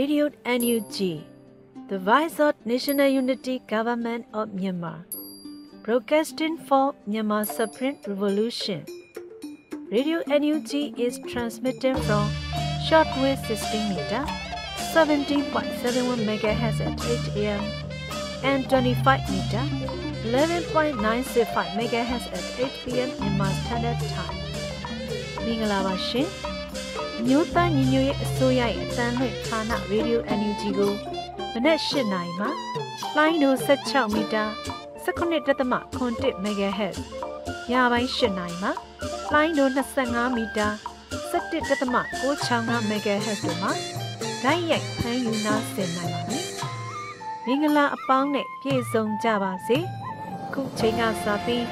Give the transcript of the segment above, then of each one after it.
Radio NUG, the voice of National Unity Government of Myanmar, broadcasting for Myanmar Supreme Revolution. Radio NUG is transmitted from shortwave 16 meter, 17.71 megahertz at 8 am and 25 meter, 11.965 megahertz at 8 pm Myanmar Standard Time. မင်္ဂလာပါရှင်။ မြို့သားညီညွတ်ရေးအစိုးရရဲ့အတန်းလွှင့်ဌာနရေဒီယို NUG ကိုမနက်၈နာရီမှလိုင်းဒို16မီတာ19.7 MHz ညပိုင်း၈နာရီမှလိုင်းဒို25မီတာ17.665 MHz တို့မှာဓာတ်ရိုက်ဖမ်းယူနာဆင်နိုင်ပါပြီ။မင်္ဂလာအပေါင်းနဲ့ပြည့်စုံကြပါစေ။ခုချိန်ကစပြီး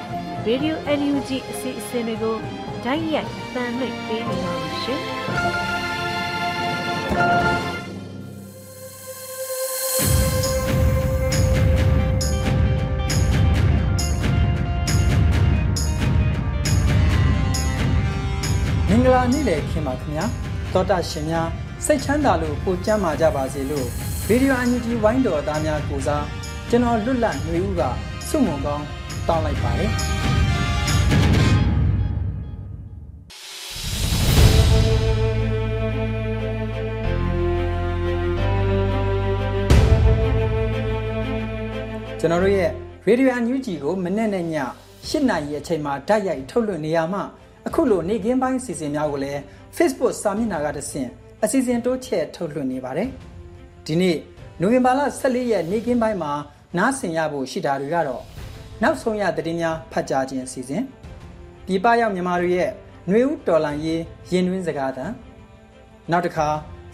Radio NUG အစီအစဉ်တွေကို ဓာတ်ရိုက်သံလွှင့်ပေးနေပါရှင်။မင်္ဂလာနေ့လည်ခင်ပါခင်ဗျာသောတာရှင်များစိတ်ချမ်းသာလို့ပိုကျမ်းမာကြပါစေလို့ဗီဒီယိုအန်ယူဂျီဝိုင်းတော်သားများကိုစားကျွန်တော်လွတ်လပ်နေဦးကစုမုံကောင်းတောင်းလိုက်ပါတယ် ကျွန်တော်တို့ရဲ့ရေဒီယိုအန်ယူဂျီကိုမနေ့နဲ့ည8နာရီအချိန်မှာဓာတ်ရိုက်ထုတ်လွှင့်နေရမှာအခုလိုနေ့ကင်းပိုင်းစီစဉ်များကိုလည်း Facebook စာမျက်နှာကတဆင့်အစီအစဉ်တိုးချဲ့ထုတ်လွှင့်နေပါတယ်။ဒီနေ့နိုဝင်ဘာလ14ရက်နေ့ကင်းပိုင်းမှာနားဆင်ရဖို့ရှိတာတွေကတော့နောက်ဆုံးရသတင်းများဖတ်ကြားခြင်းအစီအစဉ်ပြည်ပရောက်မြန်မာတွေရဲ့ຫນွေဦးတော်လန်ရေးရင်တွင်းစကားသံနောက်တစ်ခါ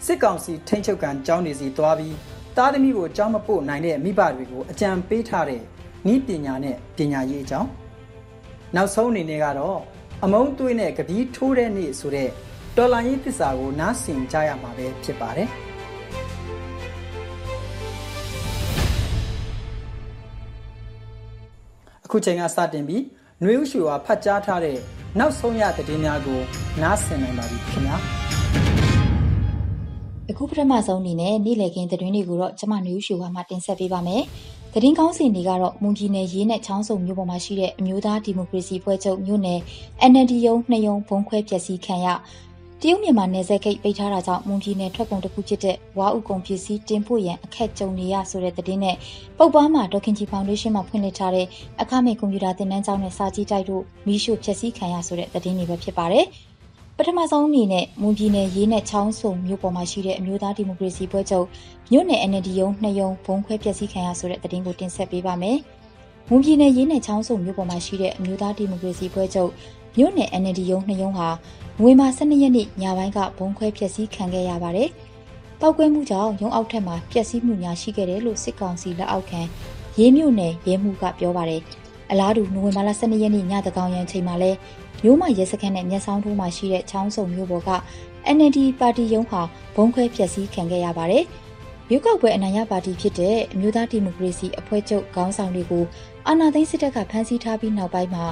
စစ်ကောင်စီထိန်းချုပ်ကန်ကျောင်းနေစီသွားပြီး သားသမီးကိုကျောင်းမပို့နိုင်တဲ့မိဘတွေကိုအကြံပေးထားတဲ့ဤပညာနဲ့ပညာရေးအကြောင်းနောက်ဆုံးအနေနဲ့ကတော့အမုံသွေးနဲ့ကပီးထိုးတဲ့နေ့ဆိုတဲ့တော်လန်ရေးသစ္စာကိုနားဆင်ကြရမှာပဲဖြစ်ပါတယ်အခုချိန်ကစတင်ပြီးຫນွေဥရှူဝါဖတ်ကြားထားတဲ့နောက်ဆုံးရသတင်းများကိုနားဆင်နိုင်ပါပြီခင်ဗျာ အခုပထမဆုံးအနေနဲ့နေ့လည်ခင်းသတင်းတွေကိုတော့ကျမနယူးရှူဝါမှတင်ဆက်ပေးပါမယ်။သတင်းကောင်းစီတွေကတော့မွန်ပြည်နယ်ရေးနဲ့ချောင်းစုံမြို့ပေါ်မှာရှိတဲ့အမျိုးသားဒီမိုကရေစီဖွဲ့ချုပ်မြို့နယ် NLD ရုံးနှစ်ရုံးဘုံခွဲပျက်စီးခံရတရုတ်မြန်မာနယ်စပ်ဂိတ်ပိတ်ထားတာကြောင့်မွန်ပြည်နယ်ထွက်ကုန်တစ်ခုဖြစ်တဲ့ဝါဥကုံပစ္စည်းတင်ပို့ရန်အခက်ကြုံနေရဆိုတဲ့သတင်းနဲ့ပုတ်ပွားမှာဒေါခင်ကြီးဖောင်ဒေးရှင်းမှဖွင့်လှစ်ထားတဲ့အခမဲ့ကွန်ပျူတာသင်တန်းကျောင်းနဲ့စာကြည့်တိုက်တို့မီးရှို့ဖျက်ဆီးခံရဆိုတဲ့သတင်းတွေပဲဖြစ်ပါတယ်။ ပထမဆုံးအနေနဲ့မွန်ပြည်နယ်ရေးနဲ့ချောင်းစုံမြို့ပေါ်မှာရှိတဲ့အမျိုးသားဒီမိုကရေစီပွဲချုပ်မြို့နယ် NLD ရုံးနှစ်ရုံးဘုံခွဲပျက်စီးခံရဆိုတဲ့သတင်းကိုတင်ဆက်ပေးပါမယ်။မွန်ပြည်နယ်ရေးနဲ့ချောင်းစုံမြို့ပေါ်မှာရှိတဲ့အမျိုးသားဒီမိုကရေစီပွဲချုပ်မြို့နယ် NLD ရုံးနှစ်ရုံးဟာငွေမာ12ရက်နေ့ညပိုင်းကဘုံခွဲပျက်စီးခံခဲ့ရပါတယ်။ပောက်ကွဲမှုကြောင့်ရုံးအောက်ထက်မှာပျက်စီးမှုများရှိခဲ့တယ်လို့စစ်ကောင်စီလက်အောက်ခံရေးမြို့နယ်ရဲမှုကပြောပါတယ်။အလားတူနိုဝင်ဘာလ12ရက်နေ့ညတကောင်ရန်ချိန်မှာလဲ မြို့မရဲစခန်းနဲ့မျက်စောင်းထိုးမှာရှိတဲ့ချောင်းစုံမြို့ပေါ်က NLD ပါတီရုံးဟာဘုံခွဲဖျက်ဆီးခံခဲ့ရပါတယ်။ရုပ်ောက်ပွဲအနိုင်ရပါတီဖြစ်တဲ့အမျိုးသားဒီမိုကရေစီအဖွဲ့ချုပ်ခေါင်းဆောင်တွေကိုအာဏာသိမ်းစစ်တပ်ကဖမ်းဆီးထားပြီးနောက်ပိုင်းမှာ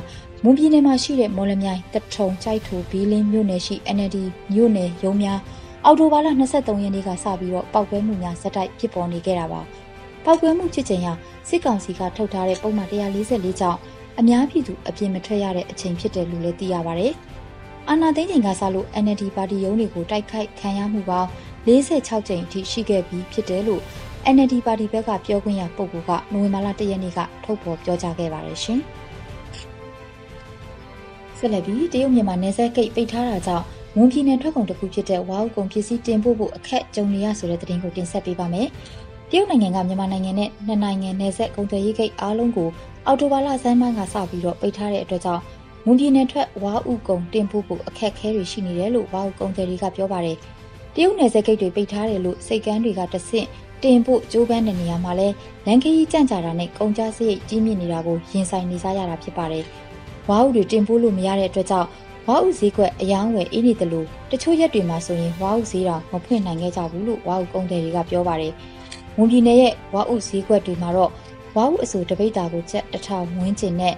မွန်ပြည်နယ်မှာရှိတဲ့မော်လမြိုင်တထုံကြိုက်ထူဘီလင်းမြို့နယ်ရှိ NLD မြို့နယ်ရုံးများအော်တိုဘာလ23ရက်နေ့ကစပြီးတော့ပောက်ကွဲမှုများဇက်တိုက်ဖြစ်ပေါ်နေခဲ့တာပါ။ပောက်ကွဲမှုဖြစ်ချိန်ဟာစစ်ကောင်စီကထုတ်ထားတဲ့ပုံမှန်144ကြောင့် အများပြည်သူအပြင်းမထွက်ရတဲ့အချိန်ဖြစ်တယ်လို့လည်းသိရပါဗျ။အာနာသိန်းချိန်ကစလို့ NLD ပါတီရုံးတွေကိုတိုက်ခိုက်ခံရမှုပေါင်း46ကြိမ်အထိရှိခဲ့ပြီးဖြစ်တယ်လို့ NLD ပါတီဘက်ကပြောခွင့်ရပုဂ္ဂိုလ်ကနိုဝင်ဘာလ1ရက်နေ့ကထုတ်ဖော်ပြောကြားခဲ့ပါတယ်ရှင်။ဆက်လက်ပြီးတရုတ်မြန်မာနယ်စပ်ဂိတ်ပိတ်ထားတာကြောင့်မွန်ပြည်နယ်ထွက်ကုန်တစ်ခုဖြစ်တဲ့ဝါဥကုန်ပစ္စည်းတင်ပို့ဖို့အခက်ကြုံနေရဆိုတဲ့သတင်းကိုတင်ဆက်ပေးပါမယ်။တရုတ်နိုင်ငံကမြန်မာနိုင်ငံနဲ့နှစ်နိုင်ငံနယ်စပ်ကုန်သွယ်ရေးဂိတ်အားလုံးကို အော်တိုဘာလဆန်းပိုင်းကစပြီးတော့ပိတ်ထားတဲ့အတွက်ကြောင့်မွန်ပြည်နယ်ထွက်ဝါဥကုံတင်ပို့ဖို့အခက်အခဲတွေရှိနေတယ်လို့ဝါဥကုံတွေကပြောပါတယ်။တရုတ်နယ်စပ်ဂိတ်တွေပိတ်ထားတယ်လို့စိတ်ကမ်းတွေကတဆင့်တင်ပို့ကြိုးပမ်းတဲ့နေရာမှာလဲလန်ခရီးကြန့်ကြာတာနဲ့ကုန်ကြစရိတ်ကြီးမြင့်နေတာကိုရင်ဆိုင်နေစားရတာဖြစ်ပါတယ်။ဝါဥတွေတင်ပို့လို့မရတဲ့အတွက်ကြောင့်ဝါဥဈေးကွက်အယောင်းဝယ်အေးနေတယ်လို့တချို့ရက်တွေမှာဆိုရင်ဝါဥဈေးတောင်မဖွင့်နိုင်ခဲ့ကြဘူးလို့ဝါဥကုံတွေကပြောပါတယ်။မွန်ပြည်နယ်ရဲ့ဝါဥဈေးကွက်တွေမှာတော့ ဝါဥအဆိုတပိတ်တာကိုကျပ်တစ်ထောင်ဝန်းကျင်နဲ့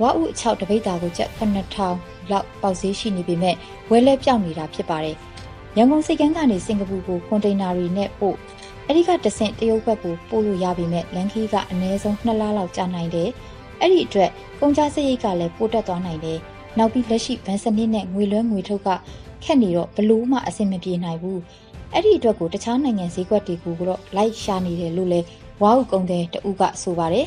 ဝါဥအချောက်တပိတ်တာကိုကျပ်9000လောက်ပေါက်ဈေးရှိနေပေမဲ့ဝယ်လဲပြောင်းနေတာဖြစ်ပါတယ်။ရန်ကုန်စိတ်ကမ်းကနေစင်ကာပူကိုကွန်တိန်နာတွေနဲ့ပို့အဲ့ဒီကတဆင့်တရုတ်ဘက်ကိုပို့လို့ရပြီမဲ့လန်ခီးကအနည်းဆုံး2လလောက်ကြာနိုင်တယ်အဲ့ဒီအတွက်ကုန်ကြစရိတ်ကလည်းပိုတက်သွားနိုင်တယ်နောက်ပြီးလက်ရှိဗန်စနစ်နဲ့ငွေလွှဲငွေထုတ်ကခက်နေတော့ဘလို့မှအဆင်မပြေနိုင်ဘူးအဲ့ဒီအတွက်ကိုတခြားနိုင်ငံဈေးကွက်တွေကိုတော့လိုက်ရှာနေတယ်လို့လဲ ဝါဟုကုံတဲ့တဦးကဆိုပါတယ်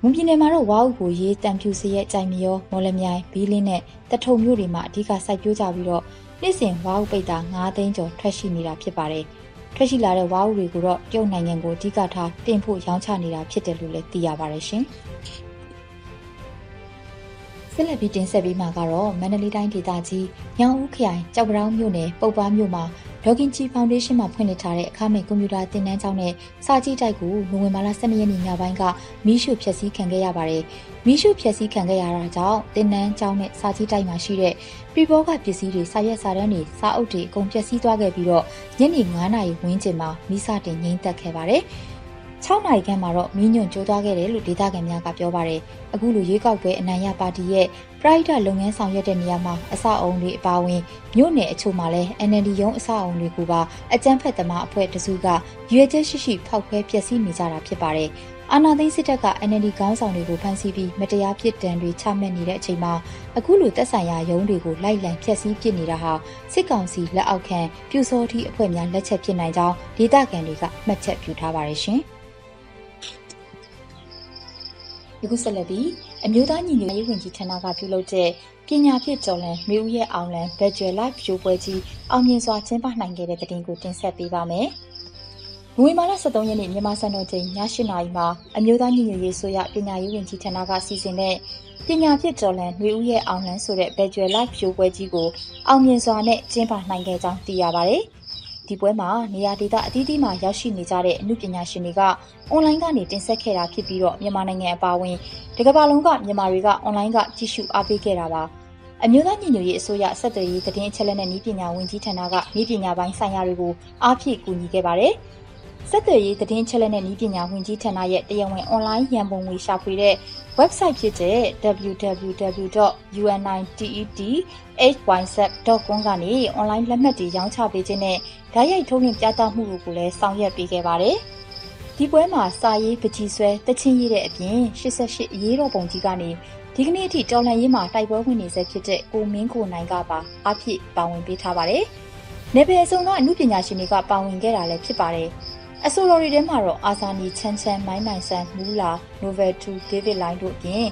မွန်ပြည်နယ်မှာတော့ဝါဟုကိုရေးတံဖြူစရဲ့ကြိုင်မရောမော်လမြိုင်ဘီလင်းနဲ့တထုံမြို့တွေမှာအဓိကစိုက်ပျိုးကြပြီးတော့နေ့စဉ်ဝါဟုပိတ်တာ9သိန်းကျော်ထွက်ရှိနေတာဖြစ်ပါတယ်ထွက်ရှိလာတဲ့ဝါဟုတွေကိုတော့တရုတ်နိုင်ငံကိုအဓိကထားတင်ဖို့ရောင်းချနေတာဖြစ်တယ်လို့လည်းသိရပါတယ်ရှင် ဆက်လက်ပြီးတင်ဆက်ပေးမှာကတော့မန္တလေးတိုင်းဒေသကြီးညောင်ဦးခရိုင်ကြောက်ပတောင်းမြို့နယ်ပုပ်ပားမြို့မှာဒေါကင်ချီဖောင်ဒေးရှင်းမှာဖွင့်လှစ်ထားတဲ့အခမဲ့ကွန်ပျူတာသင်တန်းကျောင်းနဲ့စာကြည့်တိုက်ကိုနိုဝင်ဘာလ12ရက်နေ့ညပိုင်းကမီးရှို့ဖျက်ဆီးခံခဲ့ရပါတယ်။မီးရှို့ဖျက်ဆီးခံခဲ့ရတာကြောင့်သင်တန်းကျောင်းနဲ့စာကြည့်တိုက်မှာရှိတဲ့ပြည်ပေါ်ကပစ္စည်းတွေစာရွက်စာတမ်းတွေစာအုပ်တွေအကုန်ပျက်စီးသွားခဲ့ပြီးတော့ညနေ9နာရီဝန်းကျင်မှာမီးစတင်ငိမ့်သက်ခဲ့ပါတယ်။ 6နိုင်ခန့်မှာတော့မီးညွန့်ကျိုးသွားခဲ့တယ်လို့ဒေသခံများကပြောပါတယ်။အခုလိုရွေးကောက်ပွဲအနိုင်ရပါတီရဲ့ပရိုက်တာလုပ်ငန်းဆောင်ရွက်တဲ့နေရာမှာအဆောက်အုံတွေအပါအဝင်မြို့နယ်အချို့မှာလည်း NLD ရုံးအဆောက်အုံတွေကိုပါအကြမ်းဖက်သမားအဖွဲ့တစုကရွေချက်ရှိရှိဖောက်ခွဲဖျက်ဆီးနေကြတာဖြစ်ပါတယ်။အာနာသိန်းစစ်တပ်က NLD ခေါင်းဆောင်တွေကိုဖမ်းဆီးပြီးမတရားပြစ်ဒဏ်တွေချမှတ်နေတဲ့အချိန်မှာအခုလိုတက်ဆိုင်ရာရုံးတွေကိုလိုက်လံဖျက်ဆီးပစ်နေတာဟာစစ်ကောင်စီလက်အောက်ခံပြူစောတိအဖွဲ့များလက်ချက်ဖြစ်နိုင်ကြောင်းဒေသခံတွေကမှတ်ချက်ပြုထားပါတယ်ရှင်။ ယခုဆက်လက်ပြီးအမျိုးသားညီညွတ်ရေးဝန်ကြီးဌာနကပြုလုပ်တဲ့ပညာဖြစ်ကျော်လန်မျိုးဦးရဲ့အောင်လန် Virtual Live ရိုးပွဲကြီးအောင်မြင်စွာကျင်းပနိုင်ခဲ့တဲ့တဲ့တင်ကိုတင်ဆက်ပေးပါမယ်။နိုဝင်ဘာလ23ရက်နေ့မြန်မာစံတော်ချိန်ည8:00နာရီမှာအမျိုးသားညီညွတ်ရေးဆိုရပညာရေးဝန်ကြီးဌာနကစီစဉ်တဲ့ပညာဖြစ်ကျော်လန်မျိုးဦးရဲ့အောင်လန်ဆိုတဲ့ Virtual Live ရိုးပွဲကြီးကိုအောင်မြင်စွာနဲ့ကျင်းပနိုင်ခဲ့ကြောင်းသိရပါတယ်။ ဒီပွဲမှာနေရာဒေသအသီးသီးမှာရောက်ရှိနေကြတဲ့အမှုပညာရှင်တွေကအွန်လိုင်းကနေတင်ဆက်ခဲ့တာဖြစ်ပြီးတော့မြန်မာနိုင်ငံအပါအဝင်တကမ္ဘာလုံးကမြန်မာတွေကအွန်လိုင်းကကြည့်ရှုအားပေးခဲ့တာပါအမျိုးသားညီညွတ်ရေးအစိုးရဆက်သွယ်ရေးသတင်းအချက်အလက်နဲ့ဤပညာဝန်ကြီးဌာနကဤပညာပိုင်းဆိုင်ရာတွေကိုအားဖြည့်ကူညီခဲ့ပါတယ် ဆက်သွယ်ရေးသတင်းချက်လက်နဲ့ဤပညာဝန်ကြီးဌာနရဲ့တရားဝင်အွန်လိုင်းရန်ပုံငွေရှာဖွေတဲ့ website ဖြစ်တဲ့ www.unitedhyz.com ကနေ online လက်မှတ်တွေရောင်းချပေးခြင်းနဲ့ဓာတ်ရိုက်ထုတ်လွှင့်ပြသမှုတွေကိုလည်းဆောင်ရွက်ပေးခဲ့ပါတယ်။ဒီပွဲမှာစာရေးပကြီးဆွဲတချင်းရေးတဲ့အပြင်88အရေးတော်ပုံကြီးကနေဒီကနေ့အထိတော်လှန်ရေးမှာတိုက်ပွဲဝင်နေဆဲဖြစ်တဲ့ကိုမင်းကိုနိုင်ကပါအဖြစ်ပါဝင်ပေးထားပါတယ်။နေပယ်အစုံကအမှုပညာရှင်တွေကပါဝင်ခဲ့တာလည်းဖြစ်ပါတယ်။ အဆိုတော်တွေထဲမှာတော့အာဇာနီချမ်းချမ်းမိုင်းမိုင်ဆန်မူလာနိုဗယ်2ဒေးဗစ်လိုင်းတို့အပြင်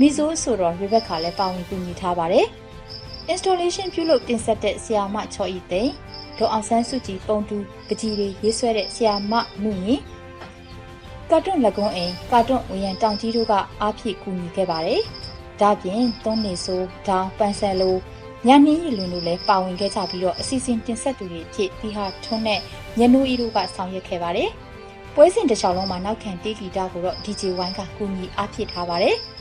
မီဇိုအဆိုတော်ရီဘက်ခါလည်းပါဝင်ကူညီထားပါတယ်။ installation ပြုလုပ်တင်ဆက်တဲ့ဆီယာမချော်ဤသိန်းဒေါအောင်ဆန်းစုကြည်ပုံတူပကြီးတွေရေးဆွဲတဲ့ဆီယာမနုညင်ကာတွန့်လက်ကုန်းအိမ်ကာတွန့်ဝရန်တောင်ကြီးတို့ကအားဖြည့်ကူညီခဲ့ပါတယ်။ဒါပြင်သွန်းနေဆိုဒေါင်ပန်ဆယ်လို ညနှင်းရီလွင်တို့လည်းပါဝင်ခဲ့ကြပြီးတော့အစီအစဉ်တင်ဆက်သူတွေဖြစ်ဒီဟာထွန်းနဲ့ညနိုးအီတို့ကဆောင်ရွက်ခဲ့ပါတယ်။ပွဲစဉ်တစ်လျှောက်လုံးမှာနောက်ခံတေးဂီတကိုတော့ DJ ဝိုင်းကကူညီအားဖြည့်ထားပါတယ်။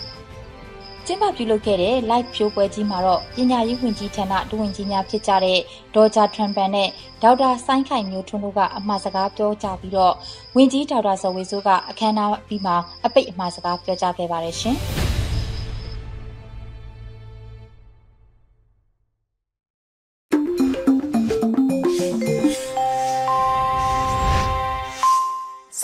ကျင်းပပြုလုပ်ခဲ့တဲ့ live ဖြိုးပွဲကြီးမှာတော့ပညာရေးဝန်ကြီးဌာနဒုဝန်ကြီးများဖြစ်ကြတဲ့ဒေါ်ဂျာထရမ်ပန်နဲ့ဒေါက်တာဆိုင်းခိုင်မျိုးထွန်းတို့ကအမှားစကားပြောကြပြီးတော့ဝန်ကြီးဒေါက်တာဇော်ဝေစိုးကအခမ်းအနားပြီးမှအပိတ်အမှားစကားပြောကြားခဲ့ပါတယ်ရှင်။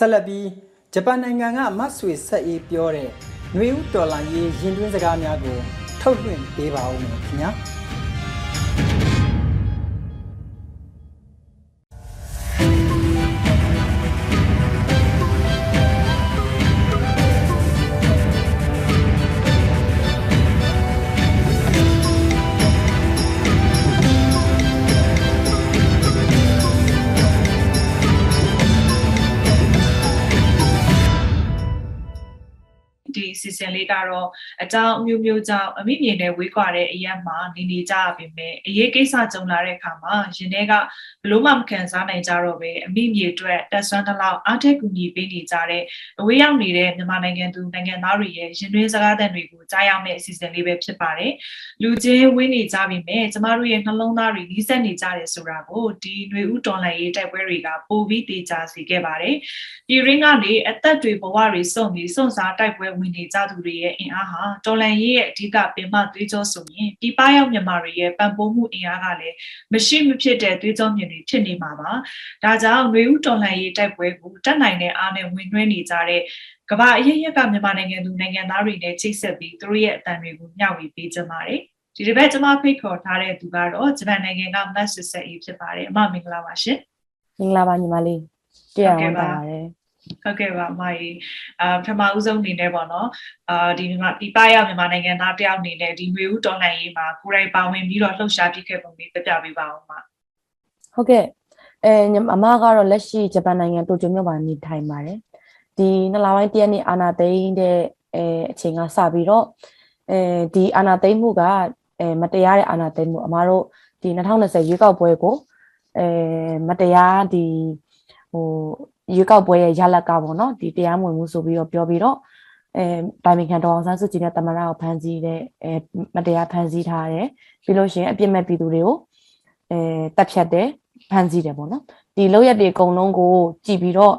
ဆက်လက်ပြီးဂျပန်နိုင်ငံကမတ်ဆွေဆက်အေးပြောတဲ့ຫນွေဦးတော်လိုင်းရေးရင်တွင်းစကားများကိုထုတ်လွှင့်ပေးပါဦးမယ်ခင်ဗျာ။ season လေးကတော့အကြောင်းအမျိုးမျိုးကြောင့်အမိမြင်နဲ့ဝေးကွာတဲ့အရက်မှာနေနေကြရပေမဲ့အရေးကိစ္စကြုံလာတဲ့အခါမှာရင်ထဲကဘလို့မှမခံစားနိုင်ကြတော့ပဲအမိမြေအတွက်တက်ဆွမ်းတစ်လောက်အားထက်ကူညီပေးနေကြတဲ့အဝေးရောက်နေတဲ့မြန်မာနိုင်ငံသူနိုင်ငံသားတွေရဲ့ရင်တွင်းစကားသံတွေကိုကြားရမယ့်အစီအစဉ်လေးပဲဖြစ်ပါတယ်။လူချင်းဝေးနေကြပြီမဲ့ကျမတို့ရဲ့နှလုံးသားတွေနီးစပ်နေကြတယ်ဆိုတာကိုဒီຫນွေဥတော်လှန်ရေးတိုက်ပွဲတွေကပိုပြီးတေချာစေခဲ့ပါတယ်။ပြည်ရင်းကနေအသက်တွေဘဝတွေစုံပြီးစုံစားတိုက်ပွဲဝင်နေကြကြသူတွေရဲ့အင်အားဟာတော်လန်ရေးရဲ့အဓိကပင်မသွေးကြောဆိုရင်ဒီပရောက်မြန်မာတွေရဲ့ပံ့ပိုးမှုအင်အားကလည်းမရှိမဖြစ်တဲ့သွေးကြောမြင်တွေဖြစ်နေမှာပါဒါကြောင့်ຫນွေဦးတော်လန်ရေးတိုက်ပွဲကိုတက်နိုင်တဲ့အားနဲ့ဝင်နှွှဲနေကြတဲ့ကမ္ဘာအရေးရက်ကမြန်မာနိုင်ငံသူနိုင်ငံသားတွေနဲ့ချိတ်ဆက်ပြီးသူတို့ရဲ့အတန်တွေကိုမျှဝေပေးကြပါတယ်ဒီတစ်ပတ်ကျွန်မဖိတ်ခေါ်ထားတဲ့သူကတော့ဂျပန်နိုင်ငံကမတ်ဆွဆက်အေးဖြစ်ပါတယ်အမမင်္ဂလာပါရှင်မင်္ဂလာပါညီမလေးတွေ့ရအောင်ပါပါတယ် ဟုတ်ကဲ့ပါအမကြီးအာပထမဦးဆုံးအနေနဲ့ပေါ့နော်အာဒီမြန်မာဒီပရမြန်မာနိုင်ငံသားတယောက်အနေနဲ့ဒီမျိုးဦးတော်လှန်ရေးမှာကိုယ်တိုင်ပါဝင်ပြီးတော့လှုပ်ရှားပြခဲ့ပုံလေးပြပြပေးပါအောင်ပါဟုတ်ကဲ့အဲညီအမကတော့လက်ရှိဂျပန်နိုင်ငံတိုကျိုမြို့မှာနေထိုင်ပါတယ်ဒီနှစ်လပိုင်းတရက်နေ့အာနာသိန်းတဲ့အဲအချိန်ကစပြီးတော့အဲဒီအာနာသိန်းမှုကအဲမတရားတဲ့အာနာသိန်းမှုအမတို့ဒီ2020ရွေးကောက်ပွဲကိုအဲမတရားဒီဟို ရွေးကောက်ပွဲရဲ့ရလက်ကပေါ့နော်ဒီတရားမဝင်မှုဆိုပြီးတော့ပြောပြီးတော့အဲတိုင်ပင်ခံတော်အောင်ဆန်းစုကြည်နဲ့တမန်တော်ကိုဖမ်းဆီးတဲ့အဲမတရားဖမ်းဆီးထားတယ်ပြီးလို့ရှိရင်အပြစ်မဲ့ပြည်သူတွေကိုအဲတပ်ဖြတ်တယ်ဖမ်းဆီးတယ်ပေါ့နော်ဒီလောက်ရက်တွေအကုန်လုံးကိုကြည်ပြီးတော့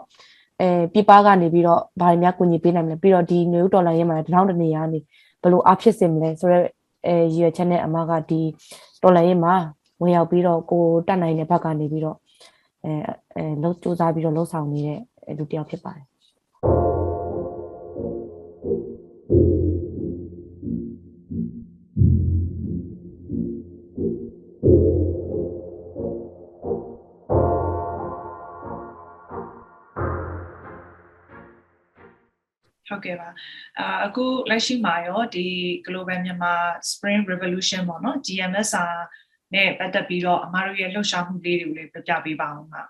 အဲပြပကနေပြီးတော့ဗားများကူညီပေးနိုင်မလဲပြီးတော့ဒီနယူးဒေါ်လာရင်းမှာတထောင်တနေရာနေဘယ်လိုအဖြစ်စင်မလဲဆိုတော့အဲရည်ရွယ်ချက်နဲ့အမကဒီဒေါ်လာရင်းမှာဝင်ရောက်ပြီးတော့ကိုတက်နိုင်တဲ့ဘက်ကနေပြီးတော့ အဲအဲလှုပ်စူးစမ်းပြီးတော့လှုပ်ဆောင်နေတဲ့လူတစ်ယောက်ဖြစ်ပါတယ်ဟုတ်ကဲ့ပါအာအခုလက်ရှိမှာရောဒီ Global Myanmar Spring Revolution ပေါ့နော် GMSR နဲ့ပတ်သက်ပြီးတော့အမတို့ရဲ့လှုပ်ရှားမှုလေးတွေကိုလည်းပြပြပေးပါအောင်ပါ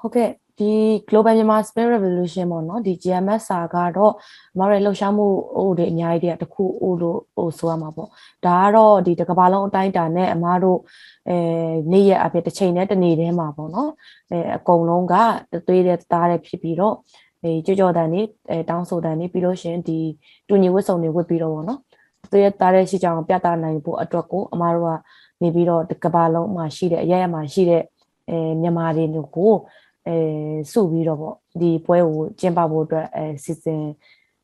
ဟုတ်ကဲ့ဒီ Global Myanmar Space Revolution ပေါ့နော်ဒီ GMS စာကတော့မတော်ရဲ့လှုပ်ရှားမှုဟိုတွေအများကြီးတည်းတစ်ခုဟိုလို့ဟိုဆိုရမှာပေါ့ဒါကတော့ဒီတစ်ကမ္ဘာလုံးအတိုင်းအတာနဲ့အမားတို့အဲနေ့ရက်အဖြစ်တစ်ချိန်နဲ့တစ်နေ့တည်းမှာပေါ့နော်အဲအကုန်လုံးကသွေးတဲ့သားတဲ့ဖြစ်ပြီးတော့အဲကြောကြောတန်နေအဲတောင်းဆိုတန်နေပြီးလို့ရှင်ဒီတူညီဝတ်စုံတွေဝတ်ပြီးတော့ပေါ့နော်သွေးတဲ့သားတဲ့ရှိကြအောင်ပြသနိုင်ဖို့အတွက်ကိုအမားတို့က နေပြီးတော့ကမ္ဘာလုံးမှာရှိတဲ့အရရမှာရှိတဲ့အဲမြန်မာတွေကိုအဲစုပြီးတော့ပေါ့ဒီပွဲကိုကျင်းပဖို့အတွက်အဲစီစဉ်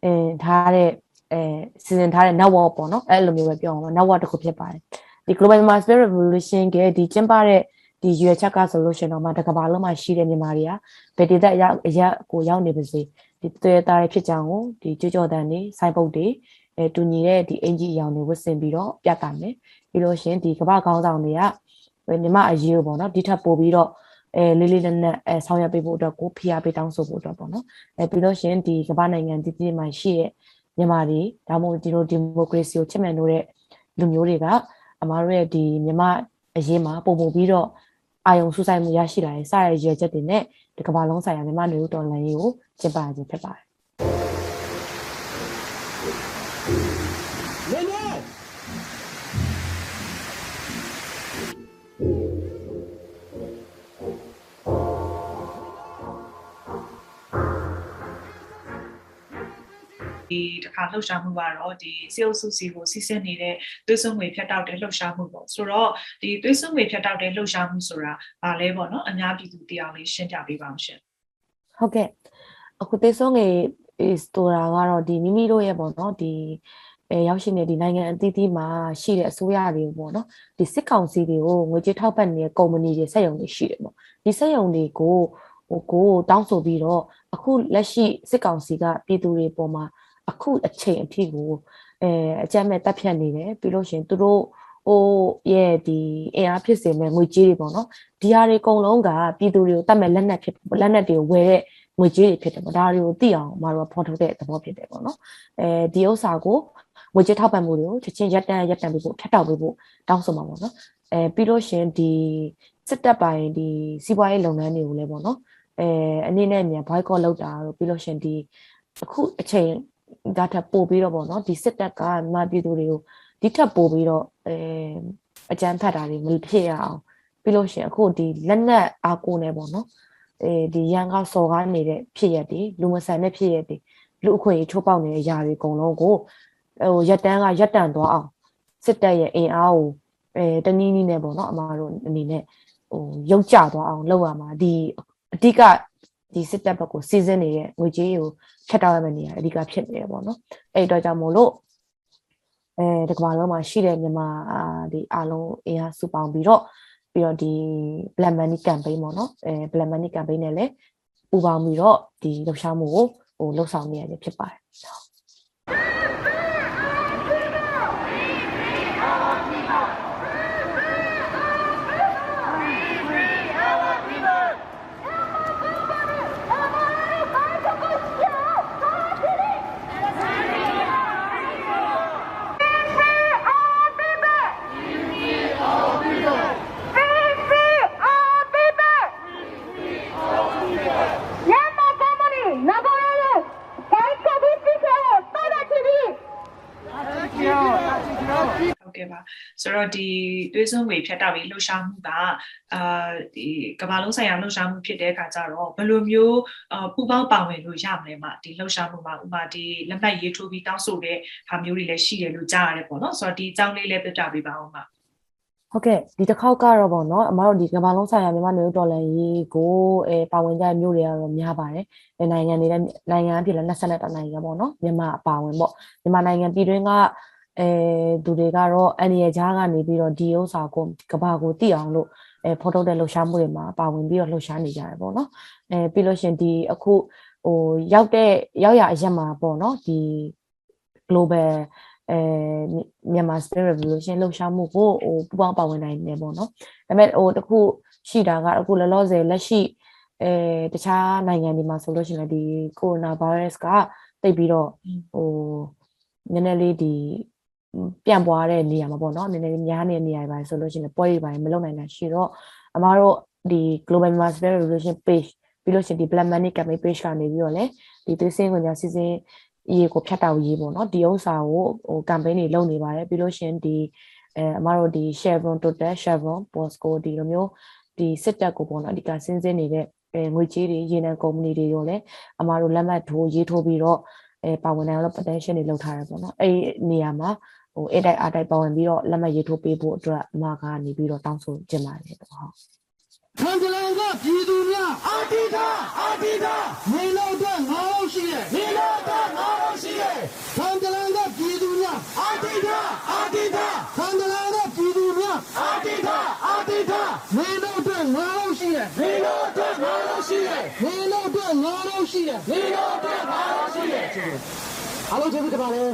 အဲထားတဲ့အဲစီစဉ်ထားတဲ့ network ပေါ့နော်အဲ့လိုမျိုးပဲပြောအောင်ပါ network တစ်ခုဖြစ်ပါတယ်ဒီ Global Master Revolution ကဒီကျင်းပတဲ့ဒီရွေချက်ကဆိုလို့ရှင်တော့မှတကဘာလုံးမှာရှိတဲ့မြန်မာတွေကဗေဒေသက်ရောက်အရက်ကိုရောက်နေပါစေဒီတွေ့တာတွေဖြစ်ကြအောင်ကိုဒီကြွကြော်တန်တွေစိုင်းပုတ်တွေ အဲတူညီတဲ့ဒီအင်ဂျီအယောင်တွေဝတ်ဆင်ပြီးတော့ပြတ်တာမယ်ပြီးလို့ရှင်ဒီကမ္ဘာခေါင်းဆောင်တွေကမြမအရေးကိုပေါ့နော်ဒီထပ်ပို့ပြီးတော့အဲလေးလေးနက်နက်အဲဆောင်ရွက်ပေးဖို့အတွက်ကိုဖိအားပေးတောင်းဆိုဖို့အတွက်ပေါ့နော်အဲပြီးလို့ရှရင်ဒီကမ္ဘာနိုင်ငံတည်တည်မှာရှိရဲ့မြန်မာတွေဒါမှမဟုတ်ဒီလိုဒီမိုကရေစီကိုချစ်မြတ်လို့တဲ့လူမျိုးတွေကအမားတို့ရဲ့ဒီမြန်မာအရေးမှာပုံပုံပြီးတော့အာယုံဆူဆိုင်မှုရရှိလာတဲ့စရရွယ်ချက်တွေနဲ့ဒီကမ္ဘာလုံးဆိုင်ရာမြန်မာလူတော်လှန်ရေးကိုကျင်းပခြင်းဖြစ်ပါတယ် ဒီတစ်ခါလှုပ်ရှားမှုကတော့ဒီစေအုပ်စုစီကိုစီစစ်နေတဲ့သွေးစွန်းငွေဖြတ်တောက်တဲ့လှုပ်ရှားမှုပေါ့ဆိုတော့ဒီသွေးစွန်းငွေဖြတ်တောက်တဲ့လှုပ်ရှားမှုဆိုတာဘာလဲပေါ့နော်အများပြည်သူတရားလေးရှင်းပြပေးပါအောင်ရှင်ဟုတ်ကဲ့အခုသေဆုံးငယ်စတိုရာကတော့ဒီမိမိတို့ရဲ့ပေါ့နော်ဒီအဲရောက်ရှိနေဒီနိုင်ငံအသီးသီးမှာရှိတဲ့အစိုးရတွေပေါ့နော်ဒီစစ်ကောင်စီတွေကိုငွေကြေးထောက်ပံ့နေတဲ့ကုမ္ပဏီတွေစက်ရုံတွေရှိတယ်ပေါ့ဒီစက်ရုံတွေကိုဟိုကိုတောင်းဆိုပြီးတော့အခုလက်ရှိစစ်ကောင်စီကပြည်သူတွေပေါ်မှာ အခုအချိန်အထိကိုအဲအကြမ်းမဲ့တပ်ဖြတ်နေတယ်ပြီးလို့ရှရင်သူတို့ဟိုရဲ့ဒီအင်အားဖြစ်စေမဲ့ငွေကြေးတွေပေါ့နော်ဒီဟာတွေအကုန်လုံးကပြည်သူတွေကိုတတ်မဲ့လက်နက်ဖြစ်လက်နက်တွေကိုဝယ်တဲ့ငွေကြေးတွေဖြစ်တယ်ပေါ့ဒါတွေကိုသိအောင်မတော်ဖော်ထုတ်တဲ့သဘောဖြစ်တယ်ပေါ့နော်အဲဒီဥစ္စာကိုငွေကြေးထောက်ပံ့မှုတွေကိုချက်ချင်းရက်တန်းရက်တန်းပြီးဖို့ဖြတ်တောက်ပြီးဖို့တောင်းဆိုမှာပေါ့နော်အဲပြီးလို့ရှရင်ဒီစစ်တပ်ပိုင်းဒီစီးပွားရေးလုပ်ငန်းတွေကိုလည်းပေါ့နော်အဲအနေနဲ့မြန် boycott လုပ်တာတို့ပြီးလို့ရှရင်ဒီအခုအချိန် ဒါထပ်ပို့ပြီးတော့ပေါ့နော်ဒီစစ်တပ်ကမြန်မာပြည်သူတွေကိုဒီထပ်ပို့ပြီးတော့အဲအကြမ်းဖက်တာတွေမဖြစ်ရအောင်ပြီးလို့ရှရင်အခုဒီလက်နက်အားကိုးနေပေါ့နော်အဲဒီရန်ကစော်ကားနေတဲ့ဖြစ်ရက်တွေလူမဆန်တဲ့ဖြစ်ရက်တွေလူအခွင့်အရေးချိုးပေါက်နေတဲ့ຢာတွေအကုန်လုံးကိုဟိုရက်တန်းကရက်တန်သွားအောင်စစ်တပ်ရဲ့အင်အားကိုအဲတနည်းနည်းနဲ့ပေါ့နော်အမားတို့အနေနဲ့ဟိုရုပ်ကြသွားအောင်လုပ်ရမှာဒီအဓိကဒီစစ်တပ်ဘက်ကိုစီစဉ်နေတဲ့ငွေကြေးကို ဖြတ်တောက်ရမယ့်နေရာအဓိကဖြစ်နေတယ်ပေါ့နော်အဲ့အတွက်ကြောင့်မို့လို့အဲဒီကမ္ဘာလုံးမှာရှိတဲ့မြန်မာဒီအားလုံးအင်အားစုပေါင်းပြီးတော့ပြီးတော့ဒီ Black Money campaign ပေါ့နော်အဲ Black Money campaign နဲ့လည်းပူးပေါင်းပြီးတော့ဒီလှုပ်ရှားမှုကိုဟိုလှုပ်ဆောင်နေရဖြစ်ပါတယ် မြန်မာကမ္ဘာနဲ့နဂိုရဲဘိုင်ကဘီတီကေတာတာချီဘီ ဟုတ်ကဲ့ပါဆိုတော့ဒီသွေးစွန်းဝေဖြတ်တောက်ပြီးလှုပ်ရှားမှုကအာဒီကမ္ဘာလုံးဆိုင်ရာလှုပ်ရှားမှုဖြစ်တဲ့အခါကျတော့ဘယ်လိုမျိုးအာပူပေါင်းပါဝင်လို့ရမလဲမဒီလှုပ်ရှားမှုမှာဥပမာဒီလက်မှတ်ရေးထိုးပြီးတောင်းဆိုတဲ့ဟာမျိုးတွေလည်းရှိတယ်လို့ကြားရတယ်ပေါ့နော်ဆိုတော့ဒီအကြောင်းလေးလည်းပြပြပေးပါဦးမဟုတ်ကဲ့ဒီတစ်ခေါက်ကတော့ပေါ့နော်အမတို့ဒီကမ္ဘာလုံးဆိုင်ရာမြန်မာနေဒေါ်လာရေးကိုအဲပါဝင်ကြတဲ့မျိုးတွေကတော့များပါတယ်အဲနိုင်ငံတွေလည်းနိုင်ငံအဖြစ်လည်း22နိုင်ငံပေါ့နော်မြန်မာအပါဝင်ပေါ့မြန်မာနိုင်ငံပြည်တွင်းက အဲသူတွေကတော့အန်ရကြားကနေပြီးတော့ဒီဥစ္စာကိုကမ္ဘာကိုသိအောင်လို့အဲဖော်ထုတ်တဲ့လှုပ်ရှားမှုတွေမှာပါဝင်ပြီးတော့လှုပ်ရှားနေကြတယ်ပေါ့နော်အဲပြီးလို့ရှရင်ဒီအခုဟိုရောက်တဲ့ရောက်ရအရက်မှာပေါ့နော်ဒီ global အဲမြန်မာ spirit revolution လှုပ်ရှားမှုကိုဟိုပူပေါင်းပါဝင်နိုင်တယ်ပေါ့နော်ဒါပေမဲ့ဟိုတခုရှိတာကအခုလောလောဆယ်လက်ရှိအဲတခြားနိုင်ငံတွေမှာဆိုလို့ရှိရင်လည်းဒီကိုရိုနာဗိုင်းရပ်စ်ကတိတ်ပြီးတော့ဟိုနည်းနည်းလေးဒီ ပြန့်ပွားတဲ့နေရာမှာပေါ့နော်နည်းနည်းလေးများနေတဲ့နေရာတွေပါဆိုလို့ရှိရင်ပွဲတွေပါမလုပ်နိုင်တာရှိတော့အမားတို့ဒီ global Myanmar spirit revolution page ပြီးလို့ရှိရင်ဒီ black money campaign page ကနေပြီးတော့လည်းဒီသွေးစင်းဝင်ညာစီစဉ်ရေးကိုဖြတ်တောက်ရေးပေါ့နော်ဒီဥစ္စာကိုဟို campaign တွေလုပ်နေပါတယ်ပြီးလို့ရှိရင်ဒီအဲအမတို့ဒီ Chevron Total Chevron Bosco ဒီလိုမျိုးဒီစစ်တပ်ကိုပေါ့နော်အဓိကစဉ်းစင်းနေတဲ့အဲငွေကြေးတွေရေနံကုမ္ပဏီတွေရောလည်းအမတို့လက်မှတ်ထိုးရေးထိုးပြီးတော့အဲပါဝင်နိုင်အောင်လို့ potential တွေလုပ်ထားတယ်ပေါ့နော်အဲ့ဒီနေရာမှာ ဟိုအဲ့တိုက်အားတိုက်ပါဝင်ပြီးတော့လက်မှတ်ရေးထိုးပေးဖို့အတွက်အမကနေပြီးတော့တောင်းဆိုချင်ပါတယ်ပေါ့ဟုတ်ထန်တလန်ကပြည်သူများအာတိတာအာတိတာနေလို့အတွက်ငါးလို့ရှိရဲ့နေလို့အတွက်ငါးလို့ရှိရဲ့ထန်တလန်ကပြည်သူများအာတိတာအာတိတာထန်တလန်ကပြည်သူများအာတိတာအာတိတာနေလို့အတွက်ငါးလို့ရှိရဲ့နေလို့အတွက်ငါးလို့ရှိရဲ့နေလို့အတွက်ငါးလို့ရှိရဲ့နေလို့အတွက်ငါးလို့ရှိရဲ့အားလုံးကျေးဇူးတင်ပါတယ်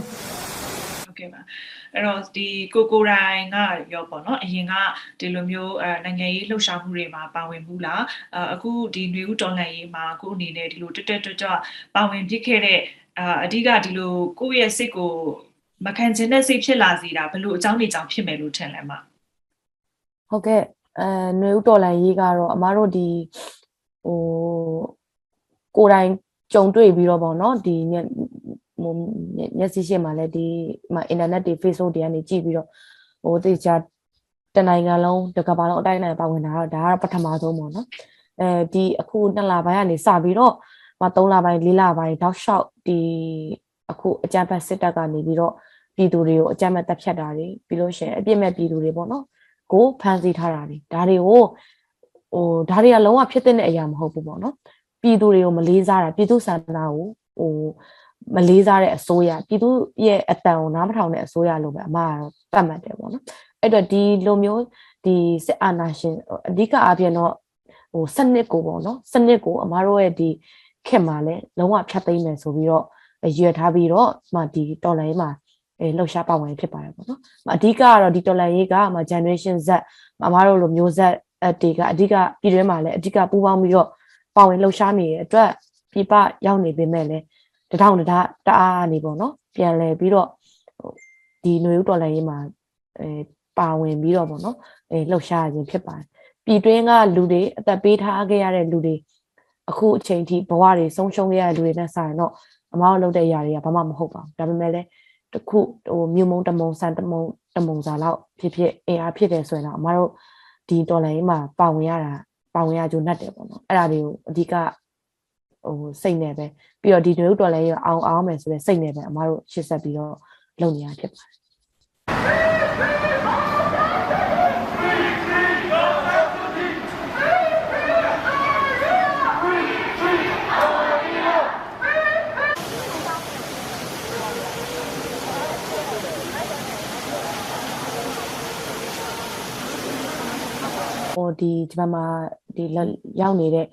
ဟုတ်ကဲ့ပါအဲ့တော့ဒီကိုကိုရိုင်ကရောပေါ့နော်အရင်ကဒီလိုမျိုးအဲနိုင်ငံရေးလှုပ်ရှားမှုတွေမှာပါဝင်ဘူးလားအအခုဒီຫນွေဦးတော်လှန်ရေးမှာကိုအနေနဲ့ဒီလိုတက်တက်ကြွကြွပါဝင်ဖြစ်ခဲ့တဲ့အာအဓိကဒီလိုကိုယ့်ရဲ့စိတ်ကိုမခံချင်တဲ့စိတ်ဖြစ်လာစေတာဘယ်လိုအကြောင်းတွေကြောင့်ဖြစ်မယ်လို့ထင်လဲမ ဟုတ်ကဲ့အဲຫນွေဥတော်လန်ရေးကတော့အမားတို့ဒီဟိုကိုယ်တိုင်ကြုံတွေ့ပြီးတော့ပေါ့နော်ဒီမျက် ဟိုမျက်စိရှေ့မှာလည်းဒီမှာအင်တာနက်တွေ Facebook တွေကနေကြည့်ပြီးတော့ဟိုတေချာတနိုင်ငံလုံးတစ်ကမ္ဘာလုံးအတိုင်းအတာပါဝင်တာတော့ဒါကတော့ပထမဆုံးပေါ့နော်အဲဒီအခုနှစ်လပိုင်းကနေစပြီးတော့မ3လပိုင်း4လပိုင်းတောက်လျှောက်ဒီအခုအကြမ်းဖက်စစ်တပ်ကနေပြီးတော့ပြည်သူတွေကိုအကြမ်းဖက်တပ်ဖြတ်တာတွေပြီးလို့ရှိရင်အပြစ်မဲ့ပြည်သူတွေပေါ့နော်ကိုဖန်ဆီးထားတာတွေဒါတွေကိုဟိုဒါတွေကလုံးဝဖြစ်တဲ့အရာမဟုတ်ဘူးပေါ့နော်ပြည်သူတွေကိုမလေးစားတာပြည်သူစံနာကိုဟို မလေးစားတဲ့အစိုးရပြည်သူရဲ့အတန်ကိုနားမထောင်တဲ့အစိုးရလို့ပဲအမကတော့တတ်မှတ်တယ်ပေါ့နော်အဲ့တော့ဒီလိုမျိုးဒီစစ်အာဏာရှင်အဓိကအားဖြင့်တော့ဟိုစနစ်ကိုပေါ့နော်စနစ်ကိုအမတို့ရဲ့ဒီခင်မှာလဲလုံးဝဖြတ်သိမ်းမယ်ဆိုပြီးတော့ရွယ်ထားပြီးတော့မှဒီတော်လိုင်းမှာအဲလှုပ်ရှားပါဝင်ဖြစ်ပါတယ်ပေါ့နော်အဓိကကတော့ဒီတော်လိုင်းရေးကမှ generation Z အမားတို့လိုမျိုးဆက်အတေကအဓိကပြည်တွင်းမှာလည်းအဓိကပူးပေါင်းပြီးတော့ပါဝင်လှုပ်ရှားနေတဲ့အတွက်ပြပရောက်နေပေမဲ့လည်း တထောင်တဒါတအားနေပေါ့နော်ပြန်လဲပြီးတော့ဒီຫນွေဥတော်လိုင်းရေးမှာအဲပါဝင်ပြီးတော့ပေါ့နော်အဲလှုပ်ရှားခြင်းဖြစ်ပါတယ်ပြည်တွင်းကလူတွေအသက်ပေးထားခဲ့ရတဲ့လူတွေအခုအချိန်ထိဘဝတွေဆုံးရှုံးခဲ့ရတဲ့လူတွေနဲ့ဆိုင်တော့အမားတို့လုပ်တဲ့အရာတွေကဘာမှမဟုတ်ပါဘူးဒါပေမဲ့လည်းတခုဟိုမြုံမုံတမုံဆန်တမုံတမုံစာလောက်ဖြစ်ဖြစ်အင်အားဖြစ်တယ်ဆိုရင်တော့အမတို့ဒီတော်လိုင်းမှာပါဝင်ရတာပါဝင်ရကြုံနဲ့တယ်ပေါ့နော်အဲ့ဒါတွေကိုအဓိက ဟိုစိတ်နဲ့ပဲပြီးတော့ဒီနွေဦးတော်လည်းရအောင်အောင်မယ်ဆိုတဲ့စိတ်နဲ့ပဲအမတို့ရှေ့ဆက်ပြီးတော့လုပ်နေရဖြစ်ပါတယ်ဟိုဒီဒီမှာဒီရောက်နေတဲ့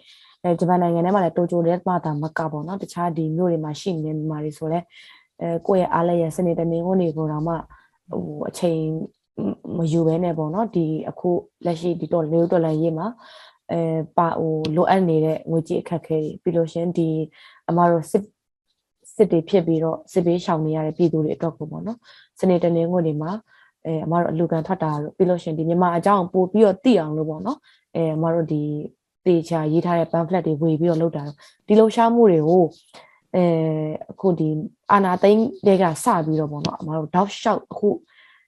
အဲဂျပန်နိုင်ငံထဲမှာလည်းတိုကျိုတဲ့မှာတာမကပေါ့နော်တခြားဒီမြို့တွေမှာရှိနေမြန်မာတွေဆိုလဲအဲကိုယ့်ရဲ့အားလည်းရစနေတနေကိုနေကိုတော့မှဟိုအချိန်မယူဘဲနဲ့ပေါ့နော်ဒီအခုလက်ရှိဒီတော့လေဒေါ်လာရေးမှာအဲပါဟိုလိုအပ်နေတဲ့ငွေကြေးအခက်အခဲတွေပြီးလို့ရှရင်ဒီအမတို့စစ်စစ်တွေဖြစ်ပြီးတော့စစ်ပေးရှောင်နေရတဲ့ပြည်သူတွေအတွက်ကိုပေါ့နော်စနေတနေကိုနေမှာအဲအမတို့အလူကန်ထွက်တာလို့ပြီးလို့ရှရင်ဒီမြန်မာအကြောင်းပို့ပြီးတော့သိအောင်လို့ပေါ့နော်အဲအမတို့ဒီ တေချာရေးထားတဲ့ pamphlet တွေဝေပြီးတော့လုပ်တာတော့ဒီလှူရှားမှုတွေကိုအဲအခုဒီအာနာသိန်းတွေကစပြီးတော့ပေါ့နော်အမတို့ dog shot အခု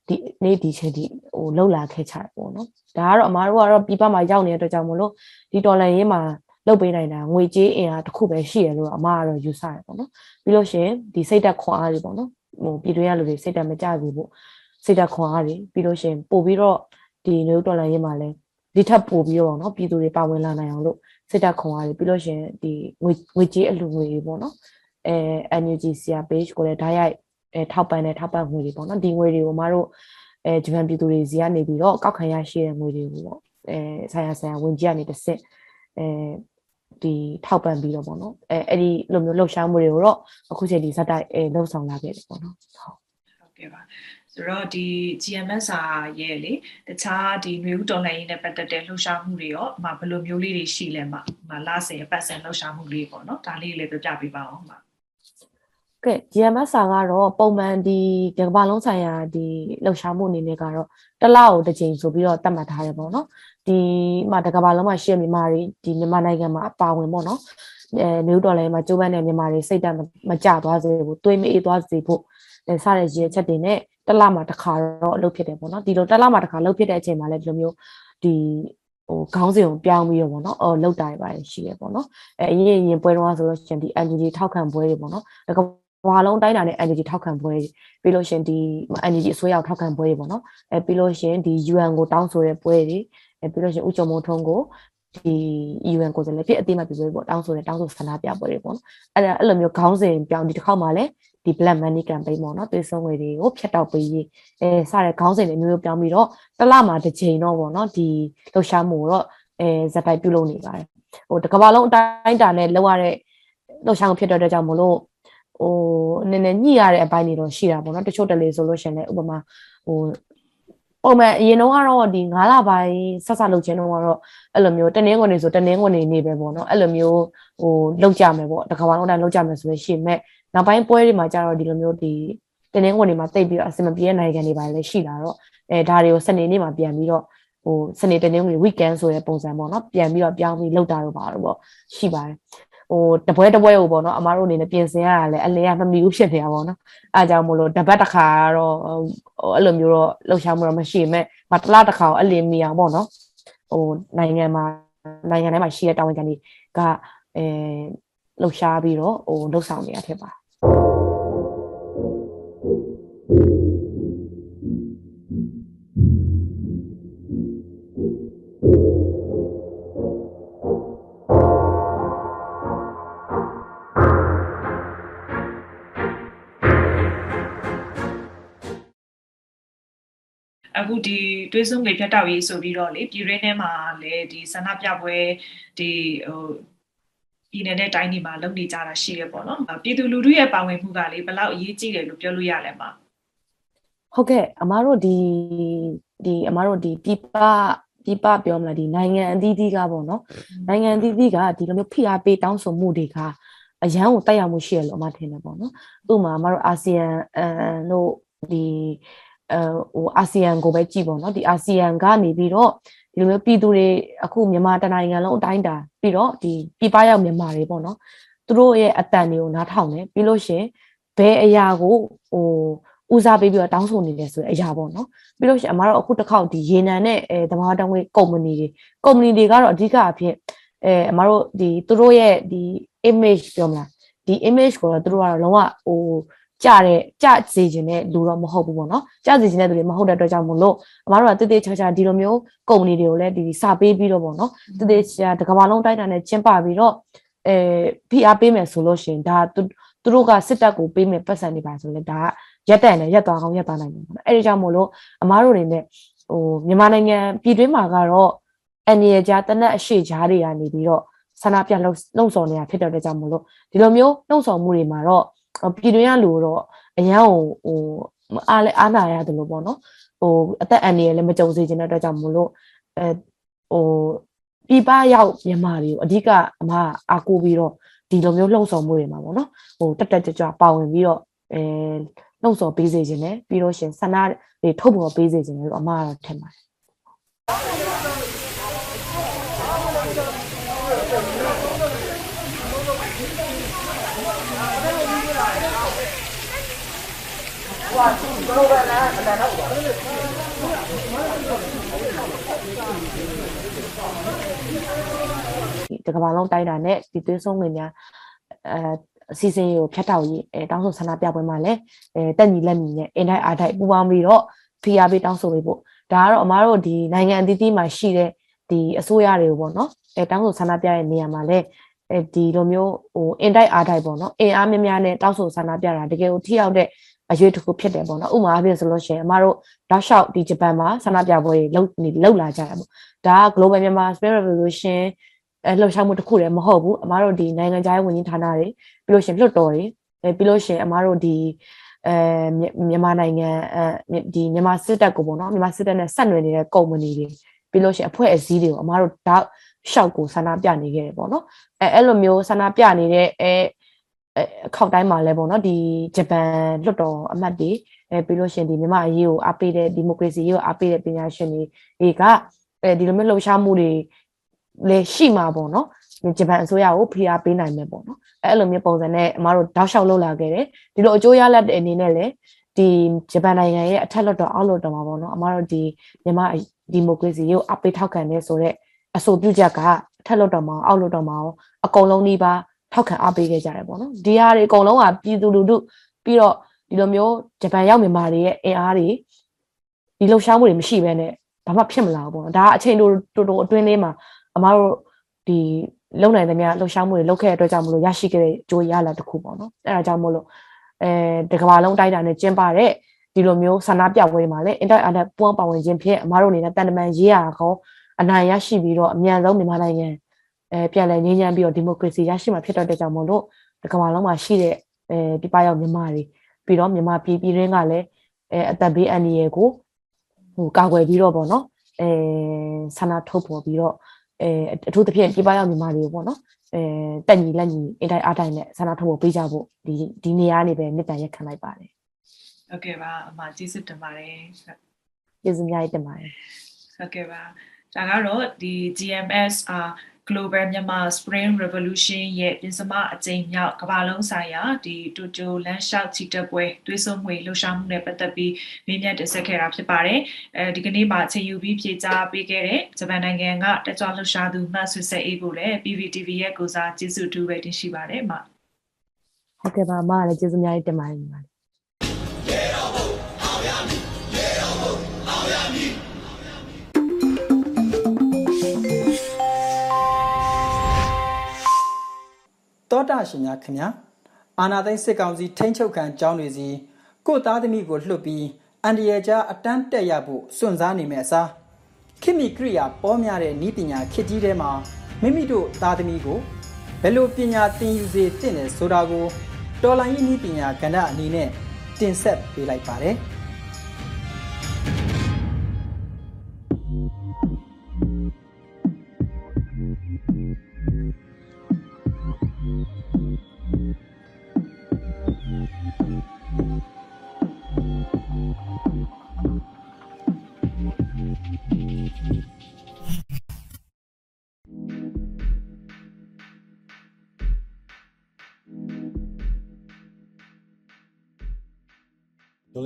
ဒီနေ့ဒီချိန်ဒီဟိုလှုပ်လာခဲ့ချတယ်ပေါ့နော်ဒါကတော့အမတို့ကတော့ပြပမှာရောက်နေတဲ့အတွက်ကြောင့်မလို့ဒီတော်လန်ရေးမှာလုတ်ပေးနိုင်တာငွေကြေးအင်အားတစ်ခုပဲရှိရလို့အမကတော့ယူဆရပေါ့နော်ပြီးလို့ရှိရင်ဒီစိတ်တက်ခွန်အားတွေပေါ့နော်ဟိုပြည်တွင်းရလူတွေစိတ်တက်မကြစေဖို့စိတ်တက်ခွန်အားတွေပြီးလို့ရှိရင်ပို့ပြီးတော့ဒီမျိုးတော်လန်ရေးမှာလဲ ဒီထပ်ပို့ပြီးတော့နော်ပြည်သူတွေပါဝင်လာနိုင်အောင်လို့စိတ်တက်ခွန်အားတွေပြီးလို့ရှိရင်ဒီငွေငွေကြေးအလူငွေတွေပေါ့နော်အဲ NUG CR page ကိုလည်းဓာတ်ရိုက်အဲထောက်ပံ့တဲ့ထောက်ပံ့ငွေတွေပေါ့နော်ဒီငွေတွေကိုမတို့အဲဂျပန်ပြည်သူတွေစီကနေပြီးတော့ကောက်ခံရရှိတဲ့ငွေတွေကိုပေါ့အဲဆိုင်ရာဆိုင်ရာဝင်ကြီးကနေတစ်စစ်အဲဒီထောက်ပံ့ပြီးတော့ပေါ့နော်အဲအဲ့ဒီလိုမျိုးလှုပ်ရှားမှုတွေကိုတော့အခုချိန်ဒီဇက်တိုက်အဲလှုပ်ဆောင်လာခဲ့တယ်ပေါ့နော်ဟုတ်ဟုတ်ကဲ့ပါ ဆိုတော့ဒီ GMS ရဲ့လေတခြားဒီຫນွေဥတော်လှန်ရေးနဲ့ပတ်သက်တဲ့လှုပ်ရှားမှုတွေရောအမဘယ်လိုမျိုးလေးတွေရှိလဲမှာမလာစေပတ်စံလှုပ်ရှားမှုလေးပေါ့နော်ဒါလေးလည်းပြပြပေးပါအောင်ပါကဲ GMS စာကတော့ပုံမှန်ဒီကမ္ဘာလုံးဆိုင်ရာဒီလှုပ်ရှားမှုအနေနဲ့ကတော့တစ်လကိုတစ်ကြိမ်ဆိုပြီးတော့သတ်မှတ်ထားတယ်ပေါ့နော်ဒီမှာတကမ္ဘာလုံးမှာရှိတဲ့မြန်မာတွေဒီမြန်မာနိုင်ငံမှာအပါဝင်ပေါ့နော်အဲမျိုးတော်လည်းမှာကျိုးပန်းတဲ့မြန်မာတွေစိတ်ဓာတ်မကြသွားစေဘူးတွေးမအေးသွားစေဖို့အဲစတဲ့ရည်ချက်တွေနဲ့ တစ်လမှာတစ်ခါတော့အလုပ်ဖြစ်တယ်ပေါ့နော်ဒီလိုတစ်လမှာတစ်ခါလုပ်ဖြစ်တဲ့အချိန်မှာလည်းဒီလိုမျိုးဒီဟိုခေါင်းစဉ်ကိုပြောင်းပြီးတော့ပေါ့နော်အော်လောက်တာတွေပါရှိရပေါ့နော်အဲအရင်ရင်ပွဲတော့ဆိုတော့ရှင်ဒီ NGD ထောက်ခံပွဲတွေပေါ့နော်ဝါလုံးတိုင်းတာနဲ့ energy ထောက်ခံပွဲပြီးလို့ရှင်ဒီ energy အစိုးရထောက်ခံပွဲတွေပေါ့နော်အဲပြီးလို့ရှင်ဒီ UN ကိုတောင်းဆိုတဲ့ပွဲတွေအဲပြီးလို့ရှင်ဥကြုံမုံထုံးကိုဒီ UN ကိုယ်စားလှယ်ဖြစ်အတိမတ်ပြပွဲပေါ့တောင်းဆိုတဲ့တောင်းဆိုဆန္ဒပြပွဲတွေပေါ့နော်အဲ့ဒါအဲ့လိုမျိုးခေါင်းစဉ်ပြောင်းဒီတစ်ခေါက်မှလည်း ဒီ black money campaign ပေါ့နော်သွေးစွန်ငွေတွေကိုဖျက်တောက်ပေးရေးအဲစတဲ့ခေါင်းစဉ်တွေမျိုးမျိုးပြောင်းပြီးတော့တစ်လမှာတစ်ချိန်တော့ပေါ့နော်ဒီလှုပ်ရှားမှုတော့အဲဇက်တိုက်ပြုလုပ်နေပါတယ်ဟိုတစ်ကမ္ဘာလုံးအတိုင်းအတာနဲ့လောက်ရတဲ့လှုပ်ရှားမှုဖြစ်တဲ့အတွက်ကြောင့်မလို့ဟိုနည်းနည်းညှိရတဲ့အပိုင်းတွေတော့ရှိတာပေါ့နော်တချို့တလေဆိုလို့ရှင်လည်းဥပမာဟိုပုံမှန်အရင်တော့ကတော့ဒီ9လပိုင်းဆက်ဆက်လုပ်ခြင်းတော့ကတော့အဲ့လိုမျိုးတနင်္ဂနွေဆိုတနင်္ဂနွေနေပဲပေါ့နော်အဲ့လိုမျိုးဟိုလုပ်ကြမယ်ပေါ့တခါမှတော့တိုင်းလုပ်ကြမယ်ဆိုရင်ရှေ့မဲ့ နောက်ပိုင်းပွဲတွေမှာကျတော့ဒီလိုမျိုးဒီတနင်္ဂနွေမှာတိတ်ပြီးတော့အစမပြေတဲ့နိုင်ငံတွေပါလည်းရှိလာတော့အဲဒါတွေကိုစနေနေ့မှာပြန်ပြီးတော့ဟိုစနေတနင်္ဂနွေ weekend ဆိုတဲ့ပုံစံပေါ့နော်ပြန်ပြီးတော့ပြောင်းပြီးလုပ်တာတော့ပါတော့ပေါ့ရှိပါတယ်ဟိုတပွဲတပွဲကိုပေါ့နော်အမားတို့အနေနဲ့ပြင်ဆင်ရတာလည်းအလင်းကမမီဘူးဖြစ်နေတာပေါ့နော်အဲအကြောင်းမို့လို့တပတ်တစ်ခါတော့ဟိုအဲ့လိုမျိုးတော့လှုပ်ရှားမှုတော့မရှိမဲ့မတလားတစ်ခါအလင်းမီအောင်ပေါ့နော်ဟိုနိုင်ငံမှာနိုင်ငံထဲမှာရှိတဲ့တာဝန်ခံတွေကအဲလှုပ်ရှားပြီးတော့ဟိုလှုပ်ဆောင်နေရဖြစ်ပါ အခုဒီတွေးဆုံးလေဖြတ်တောက်ရေးဆိုပြီးတော့လေပြည်ရင်းထဲမှာလည်းဒီဆန္ဒပြပွဲဒီဟိုပြည်နယ်နဲ့တိုင်းတွေမှာလုပ်နေကြတာရှိရပေါ့နော်ပြည်သူလူထုရဲ့ပါဝင်မှုကလေဘယ်လောက်အရေးကြီးတယ်လို့ပြောလို့ရလဲမှာဟုတ်ကဲ့အမားတို့ဒီဒီအမားတို့ဒီပြပပြပပြောမလားဒီနိုင်ငံအသီးသီးကပေါ့နော်နိုင်ငံအသီးသီးကဒီလိုမျိုးဖိအားပေးတောင်းဆိုမှုတွေကအရန်ကိုတိုက်ရမှုရှိရလို့အမထင်တယ်ပေါ့နော်ဥပမာအမတို့အာဆီယံအန်တို့ဒီအဲ ဟိုအာဆီယံကိုပဲကြည့်ပေါ့နော်ဒီအာဆီယံကနေပြီးတော့ဒီလိုမျိုးပြည်သူတွေအခုမြန်မာတနိုင်ငံလုံးအတိုင်းတာပြီးတော့ဒီပြည်ပရောက်မြန်မာတွေပေါ့နော်သူတို့ရဲ့အတန်တွေကိုနားထောင်တယ်ပြီးလို့ရှင်ဘယ်အရာကိုဟိုဦးစားပေးပြီးတော့တောင်းဆိုနေတယ်ဆိုတဲ့အရာပေါ့နော်ပြီးလို့ရှိရင်အမတို့အခုတစ်ခေါက်ဒီရေနံနဲ့အဲသဘာဝတံငွေကုမ္ပဏီတွေကုမ္ပဏီတွေကတော့အဓိကအဖြစ်အဲအမတို့ဒီသူတို့ရဲ့ဒီ image ပြောမလားဒီ image ကိုတော့သူတို့ကတော့လုံးဝဟို ကြတဲ့ကြစေခြင်းတဲ့လူတော့မဟုတ်ဘူးပေါ့နော်ကြစေခြင်းတဲ့သူတွေမဟုတ်တဲ့အတွက်ကြောင့်မို့လို့အမတို့ကတည်တည်ချာချာဒီလိုမျိုးကုမ္ပဏီတွေကိုလည်းဒီစာပေးပြီးတော့ပေါ့နော်တည်တည်ချာတကမ္ဘာလုံးတိုက်တာနဲ့ကျင်းပပြီးတော့အဲ PR ပေးမယ်ဆိုလို့ရှိရင်ဒါသူတို့ကစစ်တပ်ကိုပေးမယ်ပတ်စံနေပါဆိုလဲဒါကရက်တန်နဲ့ရက်သွားကောင်းရက်သွားနိုင်တယ်ပေါ့နော်အဲ့ဒီကြောင့်မို့လို့အမားတို့တွေနဲ့ဟိုမြန်မာနိုင်ငံပြည်တွင်းမှာကတော့အန်နီရဲ့ကြားတနက်အရှိကြားတွေကနေပြီးတော့ဆန္ဒပြလှုပ်လှုပ်ဆောင်နေတာဖြစ်တဲ့အတွက်ကြောင့်မလို့ဒီလိုမျိုးလှုပ်ဆောင်မှုတွေမှာတော့ ပြည်တွင်းကလူတော့အရန်ဟိုဟိုအားလဲအားနာရတယ်လို့ပေါ့နော်ဟိုအသက်အန္တရာယ်လည်းမကြုံစေချင်တဲ့အတွက်ကြောင့်မလို့အဲဟိုပြပရောက်မြန်မာတွေကိုအဓိကအမအားကိုးပြီးတော့ဒီလိုမျိုးလှုပ်ဆောင်မှုတွေမှာပေါ့နော်ဟိုတက်တက်ကြွကြွပါဝင်ပြီးတော့အဲလှုပ်ဆော်ပေးစေခြင်းနဲ့ပြီးတော့ရှင်ဆန္ဒတွေထုတ်ပေါ်ပေးစေခြင်းလို့အမကတော့ထင်ပါတယ် တစ်ကမ္ဘာလုံးတိုင်းတာနဲ့ဒီသွေးဆုံးတွေများအဲအစီအစဉ်ကိုဖြတ်တောက်ရေးအဲတောင်းဆိုဆန္ဒပြပွဲမှာလည်းအဲတက်ညီလက်ညီနဲ့အင်တိုင်းအားတိုင်းပူးပေါင်းပြီးတော့ဖိအားပေးတောင်းဆိုပေးဖို့ဒါကတော့အမားတို့ဒီနိုင်ငံအသီးသီးမှာရှိတဲ့ဒီအစိုးရတွေကိုပေါ့နော်အဲတောင်းဆိုဆန္ဒပြတဲ့နေရာမှာလည်းအဲဒီလိုမျိုးဟိုအင်တိုင်းအားတိုင်းပေါ့နော်အင်အားများများနဲ့တောင်းဆိုဆန္ဒပြတာတကယ်ကိုထိရောက်တဲ့ အရွေးတစ်ခုဖြစ်တယ်ပေါ့နော်ဥပမာအဖြစ်ဆိုလို့ရှိရင်အမားတို့တောက်လျှောက်ဒီဂျပန်မှာဆန္ဒပြပွဲတွေလုပ်နေလုပ်လာကြတာပေါ့ဒါက Global Myanmar Spirit Revolution အဲလှုပ်ရှားမှုတစ်ခုလည်းမဟုတ်ဘူးအမားတို့ဒီနိုင်ငံခြားရေးဝန်ကြီးဌာနတွေပြီးလို့ရှရင်လွှတ်တော်တွေအဲပြီးလို့ရှရင်အမားတို့ဒီအဲမြန်မာနိုင်ငံအဲဒီမြန်မာစစ်တပ်ကိုပေါ့နော်မြန်မာစစ်တပ်နဲ့ဆက်နွယ်နေတဲ့ကုမ္ပဏီတွေပြီးလို့ရှရင်အဖွဲ့အစည်းတွေကိုအမားတို့တောက်ရှောက်ကိုဆန္ဒပြနေခဲ့တယ်ပေါ့နော်အဲအဲ့လိုမျိုးဆန္ဒပြနေတဲ့အဲ အခောက်တိုင်းမှာလဲပေါ့နော်ဒီဂျပန်လွှတ်တော်အမတ်တွေအဲပြီးလို့ရှရင်ဒီမြန်မာအရေးကိုအားပေးတဲ့ဒီမိုကရေစီရေးကိုအားပေးတဲ့ပညာရှင်တွေတွေကအဲဒီလိုမျိုးလှုပ်ရှားမှုတွေလည်းရှိမှာပေါ့နော်ဂျပန်အစိုးရကိုဖိအားပေးနိုင်မယ်ပေါ့နော်အဲအဲ့လိုမျိုးပုံစံနဲ့အမတို့တောက်လျှောက်လုပ်လာခဲ့တယ်ဒီလိုအကျိုးရလဒ်တဲ့အနေနဲ့လည်းဒီဂျပန်နိုင်ငံရဲ့အထက်လွှတ်တော်အောက်လွှတ်တော်မှာပေါ့နော်အမတို့ဒီမြန်မာဒီမိုကရေစီကိုအပိထောက်ခံနေဆိုတော့အဆိုပြုချက်ကအထက်လွှတ်တော်မှာအောက်လွှတ်တော်မှာရောအကုန်လုံးနှီးပါ ထောက်ခံအားပေးခဲ့ကြတယ်ပေါ့နော်ဒီဟာတွေအကုန်လုံးကပြည်သူလူထုပြီးတော့ဒီလိုမျိုးဂျပန်ရောက်မြန်မာတွေရဲ့အင်အားတွေဒီလှုပ်ရှားမှုတွေမရှိဘဲနဲ့ဘာမှဖြစ်မလာဘူးပေါ့နော်ဒါကအချိန်တိုတိုအတွင်းလေးမှာအမတို့ဒီလုံနိုင်သမျှလှုပ်ရှားမှုတွေလုပ်ခဲ့တဲ့အတွက်ကြောင့်မလို့ရရှိခဲ့တဲ့ကြိုးရလာတစ်ခုပေါ့နော်အဲဒါကြောင့်မို့လို့အဲတကဘာလုံးတိုက်တာနဲ့ကျင်းပတဲ့ဒီလိုမျိုးဆန္ဒပြပွဲတွေမှာလည်း inter and ပွန်းပါဝင်ခြင်းဖြင့်အမတို့အနေနဲ့တန်တမန်ရေးရကောအနိုင်ရရှိပြီးတော့အမြန်ဆုံးမြန်မာနိုင်ငံ အဲပြန်လည်ငြိမ်းချမ်းပြီးတော့ဒီမိုကရေစီရရှိမှာဖြစ်တဲ့အတွက်ကြောင့်မို့လို့တကဘာလုံးမှာရှိတဲ့အဲပြပရောက်မြန်မာတွေပြီးတော့မြန်မာပြည်ပြည်ရင်းကလည်းအဲအသက်ဘေးအန္တရာယ်ကိုဟိုကာကွယ်ပြီးတော့ပေါ့နော်အဲဆန္ဒထုတ်ပေါ်ပြီးတော့အဲအထူးသဖြင့်ပြပရောက်မြန်မာတွေပေါ့နော်အဲတက်ညီလက်ညီအင်တိုင်းအားတိုင်းနဲ့ဆန္ဒထုတ်ပေါ်ပေးကြဖို့ဒီဒီနေရာနေပဲမြစ်တန်ရက်ခံလိုက်ပါတယ်ဟုတ်ကဲ့ပါအမကျေးဇူးတင်ပါတယ်ကျေးဇူးများတင်ပါတယ်ဟုတ်ကဲ့ပါဒါကတော့ဒီ GMS အာ Global Myanmar Spring Revolution ရဲ့ပြင်စမအကြိမ်မြောက်ကမ္ဘာလုံးဆိုင်ရာဒီတိုတိုလန်ရှောက်ချီတက်ပွဲသွေးစွန်မှုလှူရှာမှုနဲ့ပတ်သက်ပြီးမေးမြန်းတင်ဆက်ခဲ့တာဖြစ်ပါတယ်အဲဒီကနေ့မှာအချိန်ယူပြီးဖြေကြားပေးခဲ့တဲ့ဂျပန်နိုင်ငံကတက်ကြွလှူရှာသူမတ်ဆွေဆက်အေးကိုလည်း PVTV ရဲ့ကိုစားကျေးဇူးတူပဲတင်ရှိပါတယ်အမဟုတ်ကဲ့ပါအမကလည်းကျေးဇူးများတင်ပါတယ် တောတာရှင်များခင်ဗျာအာနာသိန်းစစ်ကောင်စီထိန်းချုပ်ခံကျောင်းတွေစီကိုသားသမီးကိုလွှတ်ပြီးအန်ဒီယာကြားအတန်းတက်ရဖို့စွန့်စားနေမဲ့အစားခိမိကရိယာပေါ်များတဲ့ဤပညာခေတ်ကြီးထဲမှာမိမိတို့သားသမီးကိုဘယ်လိုပညာသင်ယူစေတင့်တယ်ဆိုတာကိုတော်လိုင်းဤပညာကဏ္ဍအနေနဲ့တင်ဆက်ပေးလိုက်ပါတယ်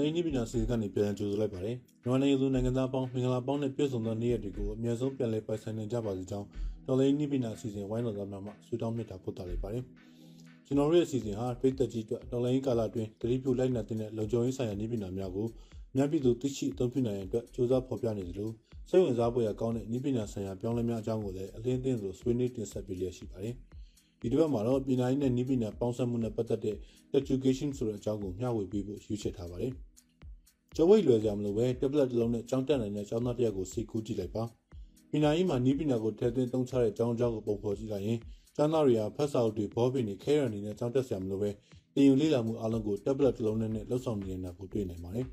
ဒေါ်လေးနိပညာစီစဉ်ကနေပြန်လည်ကြိုဆိုလိုက်ပါတယ်။မြန်မာနိုင်ငံသူနိုင်ငံသားပေါင်းမင်္ဂလာပေါင်းနဲ့ပြည့်စုံသောနေ့ရက်တွေကိုအမြဲဆုံးပြန်လည်ပိုင်ဆိုင်နိုင်ကြပါစေကြောင်းဒေါ်လေးနိပညာစီစဉ်ဝိုင်းတော်သားများမှဆုတောင်းမေတ္တာပို့သလိုက်ပါတယ်။ကျွန်တော်တို့ရဲ့အစီအစဉ်ဟာပြည်သက်ကြီးအတွက်ဒေါ်လေးကာလအတွင်းတတိပြုလိုက်နာတဲ့လုံခြုံရေးဆိုင်ရာနိပညာများကိုမြန်ပြည်သူသိရှိအသုံးပြုနိုင်ရန်အတွက်စ조사ဖော်ပြနေသလိုစိတ်ဝင်စားဖို့ရကောင်းတဲ့နိပညာဆိုင်ရာပြောင်းလဲများအကြောင်းကိုလည်းအလင်းအသင်းဆိုဆွေးနွေးတင်ဆက်ပေးလျက်ရှိပါတယ်။ဒီတစ်ပတ်မှာတော့ပြည်နိုင်နဲ့နိပညာပေါင်းစပ်မှုနဲ့ပတ်သက်တဲ့ education ဆိုတဲ့အကြောင်းကိုမျှဝေပေးဖို့ရွေးချယ်ထားပါတယ်။ ကျော်ဝိတ်လွယ်ကြမလို့ပဲ tablet တစ်လုံးနဲ့ကြောင်းတက်နိုင်တဲ့ကျောင်းသားတစ်ယောက်ကိုစိတ်ကူးကြည့်လိုက်ပါပညာရေးမှာနီးပညာကိုထည့်သွင်းသုံးချတဲ့အကြောင်းအကြောင်းကိုပုံဖော်ကြည့်လိုက်ရင်ကျောင်းသားတွေကဖတ်စာအုပ်တွေဘောပင်တွေခဲရအနေနဲ့ကျောင်းတက်ဆရာမလို့ပဲတင်ယူလေ့လာမှုအလုံးကို tablet တစ်လုံးနဲ့လှုပ်ဆောင်နေတာကိုတွေ့နိုင်ပါတယ်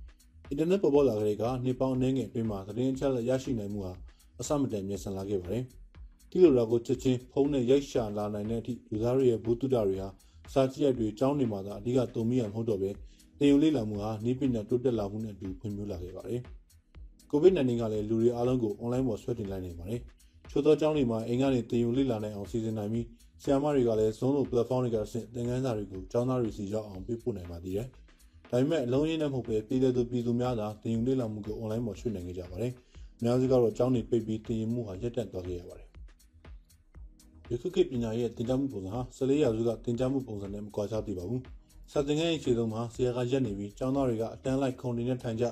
။ internet ပေါ်ပေါ်လာကြတဲ့ကနှစ်ပေါင်းအနည်းငယ်အတွင်းမှာသတင်းအချက်အလက်ရရှိနိုင်မှုဟာအဆမတန်မြန်ဆန်လာခဲ့ပါတယ်။ဒီလိုတော့ကိုချက်ချင်းဖုန်းနဲ့ရိုက်ရှာလာနိုင်တဲ့အထိလူသားတွေရဲ့ဘူးတုဒတွေဟာစာကြည့်ရိုက်တွေကျောင်းနေမှာသာအဓိကတုံမိရမဟုတ်တော့ပဲ တင်ယူလေ့လာမှုဟာနီးပညာတိုးတက်လာမှုနဲ့အတူဖွံ့ဖြိုးလာခဲ့ပါတယ်။ COVID-19 ကလည်းလူတွေအားလုံးကို online ပေါ်ဆွဲတင်လိုက်နိုင်ပါတယ်။ချို့သောကျောင်းတွေမှာအိမ်ကနေတင်ယူလေ့လာနိုင်အောင်စီစဉ်နိုင်ပြီးဆရာမတွေကလည်း Zoom လို platform တွေကဆင့်သင်ခန်းစာတွေကိုကျောင်းသားတွေစီရောက်အောင်ပေးပို့နိုင်ပါသေးတယ်။ဒါပေမဲ့အလုံးရင်းနဲ့မဟုတ်ပဲပြည်သူပြည်သူများသာတင်ယူလေ့လာမှုကို online ပေါ်ရွှေ့နိုင်ကြကြပါတယ်။အများစုကတော့ကျောင်းတွေပိတ်ပြီးတင်ယူမှုဟာရပ်တန့်သွားခဲ့ရပါတယ်။ယခုခေတ်ပညာရေးတင်ကြားမှုပုံစံဟာ14ရာစုကတင်ကြားမှုပုံစံနဲ့မကွာခြားသေးပါဘူး။ စာသင်ခန်းရဲ့ခြေဆုံးမှာဆရာကရက်နေပြီးကျောင်းသားတွေကအတန်းလိုက်ခုံနေနဲ့ထိုင်ကြ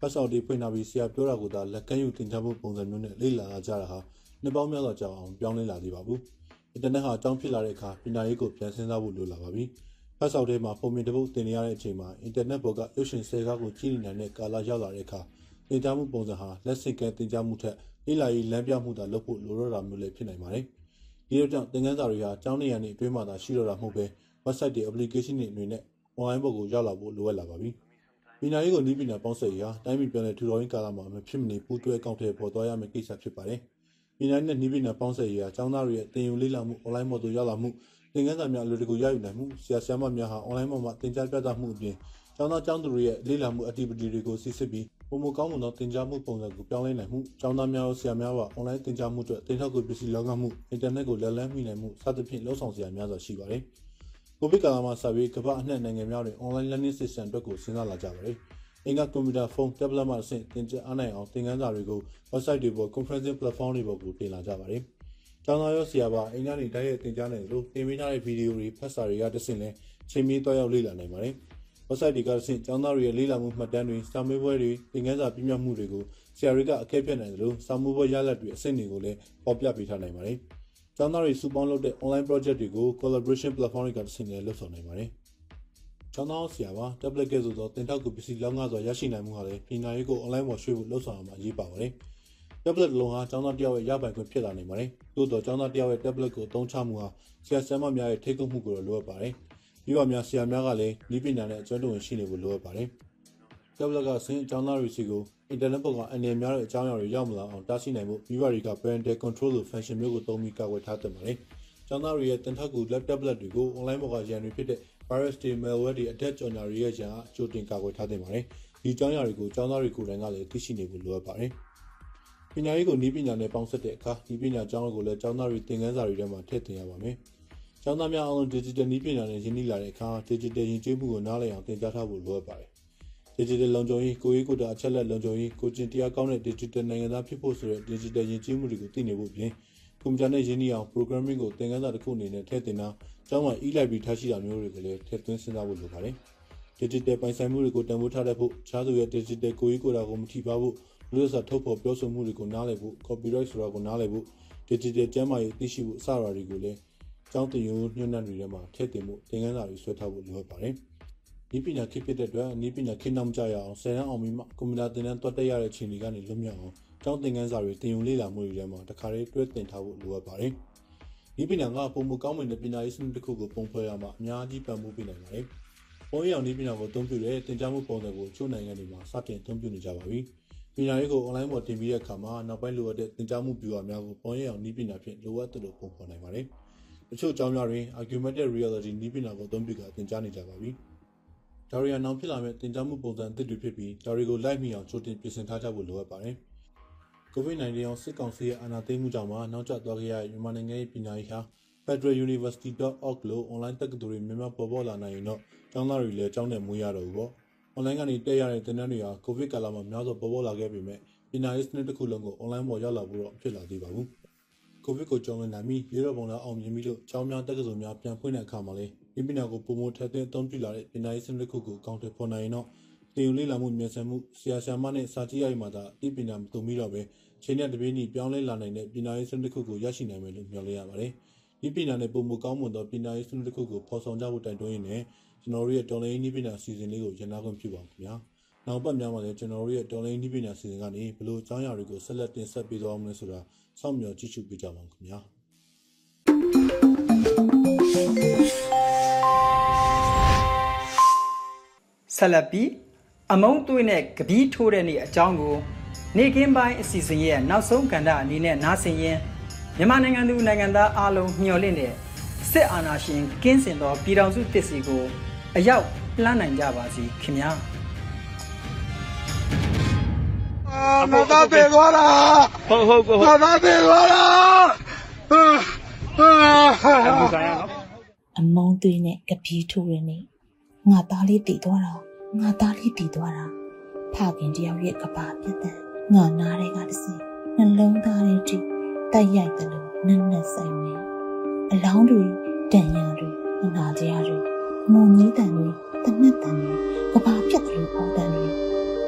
ပတ်စော်တီဖွင့်ထားပြီးဆရာပြောတာကိုသာလက်ကမ်းယူတင်ကြားမှုပုံစံမျိုးနဲ့လေ့လာကြတာဟာနှစ်ပေါင်းများစွာကြာအောင်ပြောင်းလဲလာသေးပါဘူး။အင်တာနက်ဟာအကြောင်းဖြစ်လာတဲ့အခါပညာရေးကိုပြန်စဉ်းစားဖို့လိုလာပါပြီ။ဖတ်စောက်ထဲမှာပုံမြင်တစ်ပုဒ်တင်နေရတဲ့အချိန်မှာအင်တာနက်ပေါ်ကရုပ်ရှင်ဆဲကားကိုကြည့်နေနိုင်တဲ့ကာလရောက်လာတဲ့အခါတင်ကြားမှုပုံစံဟာလက်ဆင့်ကဲတင်ကြားမှုထက်လေ့လာရေးလမ်းပြမှုသာလုပ်ဖို့လိုတော့တာမျိုးလည်းဖြစ်နိုင်ပါတယ်။ဒီတော့ကြောင့်သင်ခန်းစာတွေဟာကျောင်းနေရာနေအတွင်းမှာသာရှိတော့တာမဟုတ်ပဲ website တွေ application တွေအနေနဲ့ online ပေါ်ကိုရောက်လာဖို့လိုအပ်လာပါပြီ။ပညာရေးကိုနီးပညာပေါင်းစပ်ရေးဟာတိုင်းပြည်ပြန်လည်ထူထောင်ရေးကာလမှာမဖြစ်မနေပူးတွဲအကောင့်ထဲပေါ်သွားရမယ့်ကိစ္စဖြစ်ပါတယ်။ပညာရေးနဲ့နီးပညာပေါင်းစပ်ရေးဟာကျောင်းသားတွေရဲ့သင်ယူလေ့လာမှု online ပေါ်သို့ရောက်လာမှုသင်ခန်းစာများအလွယ်တကူရယူနိုင်မှုဆရာဆရာမများဟာ online ပေါ်မှာသင်ကြားပြသမှုအပြင်ကျောင်းသားကျောင်းသူတွေရဲ့လေ့လာမှု activity တွေကိုစစ်စစ်ပြီးပုံမကောင်းမွန်သောသင်ကြားမှုပုံစံကိုပြောင်းလဲနိုင်မှုကျောင်းသားများရောဆရာများပါ online သင်ကြားမှုအတွက်သင်ထောက်ကူပစ္စည်းလောကမှုအင်တာနက်ကိုလက်လန်းမိနိုင်မှုစသဖြင့်လှုပ်ဆောင်စရာများစွာရှိပါတယ်။ ကိုဗစ်ကာလမှာစပြီးကမ္ဘာအနှံ့နိုင်ငံများတွင် online learning system အတွက်ကိုစဉ်းစားလာကြပါတယ်။အင်္ဂါကွန်ပျူတာဖုန်း tablet မှအဆင့်သင်ကြားအားနိုင်အောင်သင်ခန်းစာတွေကို website တွေပေါ် conferencing platform တွေပေါ်ကိုတင်လာကြပါတယ်။ကျောင်းသားရောဆရာပါအင်္ဂါနေတိုက်ရိုက်သင်ကြားနိုင်လို့တင်ပေးထားတဲ့ဗီဒီယိုတွေဖတ်စာတွေကတစ်ဆင့်လဲချိန်မီတော့ရောက်လေ့လာနိုင်ပါတယ်။ website တွေကတစ်ဆင့်ကျောင်းသားတွေရဲ့လေ့လာမှုမှတ်တမ်းတွေစာမေးပွဲတွေသင်ခန်းစာပြည့်မြတ်မှုတွေကိုဆရာတွေကအကဲဖြတ်နိုင်တယ်လို့စာမေးပွဲရလဒ်တွေအဆင့်တွေကိုလည်းပေါ်ပြပေးထားနိုင်ပါတယ်။ ကျောင်းသားတွေစုပေါင်းလုပ်တဲ့ online project တွေကို collaboration platform တွေကတစ်ဆင့်လည်းလုပ်ဆောင်နိုင်ပါတယ်။ကျောင်းသားဆရာပါ tablet ကဲ့သို့သောသင်ထောက်ကူပစ္စည်းလောက်ငါစွာရရှိနိုင်မှုဟာလည်းပညာရေးကို online ပေါ်ရွှေ့ဖို့လှုံ့ဆော်ရမှာအရေးပါပါတယ်။ tablet လုံးဟာကျောင်းသားတစ်ယောက်ရဲ့ရပိုင်ခွင့်ဖြစ်လာနိုင်ပါတယ်။သို့တော့ကျောင်းသားတစ်ယောက်ရဲ့ tablet ကိုအသုံးချမှုဟာဆရာဆရာမများရဲ့ထိတ်ကုပ်မှုကိုလိုအပ်ပါတယ်။ပြီးပါများဆရာများကလည်းဤပညာနဲ့အကျွမ်းတဝင်ရှိနေဖို့လိုအပ်ပါတယ်။ tablet ကဆင်းကျောင်းသားတွေစီကိုအင်တာနက်ပေါ်ကအအနေများတဲ့အကြောင်းအရာတွေရောက်မလာအောင်တားဆီးနိုင်ဖို့မိဘတွေက parental control လို function မျိုးကိုသုံးပြီးကာကွယ်ထားသင့်ပါတယ်။ကျောင်းသားတွေရဲ့တင်ထောက်ကူ laptop တွေကို online ပေါ်ကရန်တွေဖြစ်တဲ့ virus တွေ malware တွေအထက်ကြော်ညာတွေရဲ့ရန်အားကြိုတင်ကာကွယ်ထားသင့်ပါတယ်။ဒီအကြောင်းအရာတွေကိုကျောင်းသားတွေကိုယ်တိုင်ကလည်းသိရှိနေဖို့လိုအပ်ပါတယ်။ပညာရေးကိုနည်းပညာနဲ့ပေါင်းစပ်တဲ့အခါဒီပညာကျောင်းကိုလည်းကျောင်းသားတွေသင်ခန်းစာတွေထဲမှာထည့်သွင်းရပါမယ်။ကျောင်းသားများအားလုံး digital နည်းပညာနဲ့ရင်းနှီးလာတဲ့အခါ digital ယဉ်ကျေးမှုကိုနားလည်အောင်သင်ကြားထားဖို့လိုအပ်ပါတယ်။ digital လုံခြုံရေးကိုရေးကိုတာအချက်လက်လုံခြုံရေးကိုကျင်တရားကောင်းတဲ့ digital နိုင်ငံသားဖြစ်ဖို့ဆိုတဲ့ digital ယဉ်ကျေးမှုတွေကိုသိနေဖို့ပြင်ကွန်ပျူတာနဲ့ရင်းနှီးအောင် programming ကိုသင်ခန်းစာတစ်ခုအနေနဲ့ထည့်သွင်းတာကျောင်းမှာ e-library ထားရှိတာမျိုးတွေကိုလည်းထည့်သွင်းစဉ်းစားဖို့လိုပါတယ်။ digital ပိုင်ဆိုင်မှုတွေကိုတန်ဖိုးထားတတ်ဖို့ခြားသူရဲ့ digital ကိုရေးကိုတာကိုမထိပါဘူးလူ့စာထုတ်ဖော်ပြောဆိုမှုတွေကိုနားလည်ဖို့ copyright ဆိုတာကိုနားလည်ဖို့ digital ကျမ်းမာရေးသိရှိဖို့အစအရာတွေကိုလည်းကျောင်းတင်ယူညွှန်းနှံတွေထဲမှာထည့်သွင်းဖို့သင်ခန်းစာတွေဆွဲထားဖို့လိုအပ်ပါတယ်။ ဤပညာခေတ်ဖြစ်တဲ့အတွက်ဤပညာခေတ်နောက်မကျရအောင်ဆယ်တန်းအောင်ပြီးမှကွန်ပျူတာသင်တန်းတွတ်တက်ရတဲ့အခြေအနေကနေလွတ်မြောက်အောင်ကျောင်းသင်ခန်းစာတွေတင်ယူလေ့လာမှုတွေထဲမှာတခါတည်းတွဲတင်ထားဖို့လိုအပ်ပါတယ်။ဤပညာကပုံမကောင်းမွန်တဲ့ပညာရေးစနစ်တစ်ခုကိုပုံဖော်ရမှာအများကြီးပံ့ပိုးပေးနိုင်ပါတယ်။ပေါ်ရအောင်ဤပညာကိုအသုံးပြုတဲ့သင်ကြားမှုပုံစံကိုချို့နိုင်ငံတွေမှာစတင်အသုံးပြုနေကြပါပြီ။ပညာရေးကို online ပေါ်တင်ပြီးတဲ့အခါမှာနောက်ပိုင်းလိုအပ်တဲ့သင်ကြားမှုဗျူဟာများကိုပေါ်ရအောင်ဤပညာဖြင့်လိုအပ်သလိုပုံဖော်နိုင်ပါတယ်။တချို့အကြောင်းများတွင် augmented reality ဤပညာကိုအသုံးပြုကသင်ကြားနေကြပါပြီ။ ဒါရီယာနောင်ဖြစ်လာမဲ့သင်ကြားမှုပုံစံအသစ်တွေဖြစ်ပြီးဒါရီကိုလိုက်မိအောင်ချိုးတင်ပြင်ဆင်ထားကြဖို့လိုအပ်ပါတယ်။ COVID-19 ရောစစ်ကောင်စီရဲ့အာဏာသိမ်းမှုကြောင့်မှနောက်ကျသွားခဲ့ရတဲ့မြန်မာနိုင်ငံရဲ့ပညာရေးဟာ federaluniversity.org လို့ online တက္ကသိုလ်တွေများများပေါ်ပေါ်လာနိုင်ရင်တော့ကျောင်းသားတွေလည်းကျောင်းနဲ့မွေးရတော့ဘူးပေါ့။ online ကနေတက်ရတဲ့သင်တန်းတွေဟာ COVID ကာလမှာများစွာပေါ်ပေါ်လာခဲ့ပေမဲ့ပညာရေးစနစ်တစ်ခုလုံးကို online ပေါ်ရောက်လာဖို့တော့ဖြစ်လာသေးပါဘူး။ COVID ကိုကျော်လွန်နိုင်ပြီးရေတော်ပုံလာအောင်မြင်ပြီးလို့ကျောင်းများတက္ကသိုလ်များပြန်ဖွင့်တဲ့အခါမှာလည်း ဒီပညာကိုပုံမထက်သွင်းအသုံးပြုလာတဲ့ပညာရေးစနစ်တစ်ခုကိုအကောင့်တွေပေါ်နိုင်ရင်တော့တင်ယူလေ့လာမှုမြန်ဆန်မှုဆရာဆရာမနဲ့စာကြည့်ရမှာသာဒီပညာမတုံပြီးတော့ပဲချိန်နဲ့တပြေးညီပြောင်းလဲလာနိုင်တဲ့ပညာရေးစနစ်တစ်ခုကိုရရှိနိုင်မယ်လို့မျှော်လင့်ရပါတယ်။ဒီပညာနဲ့ပုံမကောင်းမွန်သောပညာရေးစနစ်တစ်ခုကိုဖော်ဆောင်ကြဖို့တိုက်တွန်းရင်းနဲ့ကျွန်တော်တို့ရဲ့တော်လိုင်းနည်းပညာအစီအစဉ်လေးကိုရန်နာခွင့်ပြုပါခင်ဗျာ။နောက်ပတ်များမှာလည်းကျွန်တော်တို့ရဲ့တော်လိုင်းနည်းပညာစီစဉ်ကနေဘလို့အကြောင်းအရာတွေကိုဆက်လက်တင်ဆက်ပေးသွားအောင်လဲဆိုတာစောင့်မျှော်ကြည့်ရှုပေးကြပါဦးခင်ဗျာ ဆက်လက်ပြီးအမုံသွေးနဲ့ကပီးထိုးတဲ့နေ့အကြောင်းကို နေကင်းပိုင်းအစီအစဉ်ရဲ့နောက်ဆုံးကဏ္ဍအနေနဲ့နားဆင်ရင်မြန်မာနိုင်ငံသူနိုင်ငံသားအားလုံးမျှော်လင့်တဲ့စစ်အာဏာရှင်ကင်းစင်သောပြည်ထောင်စုတည်စီကို အရောက်လှမ်းနိုင်ကြပါစီခင်ဗျာအာငါသားပြေသွားတာဟုတ်ဟုတ်ကိုငါသားပြေသွားတာအာအာအမုန်းသွေးနဲ့ကပီးထိုးရနေငါသားလေးတည်သွားတာ ငါသားလေးတည်သွားတာဖခင်တယောက်ရဲ့ကပါပြတ်တဲ့ငါနားတွေကတစ်စင်နှလုံးသားတွေထိတိုက်ရိုက်တယ်လို့နက်နက်ဆိုင်နေအလောင်းတွေတန်ရာတွေအနာတရားတွေမုံကြီးတန်တွေတနက်တန်တွေကပါပြတ်တယ်လို့ပေါ်တန်တွေ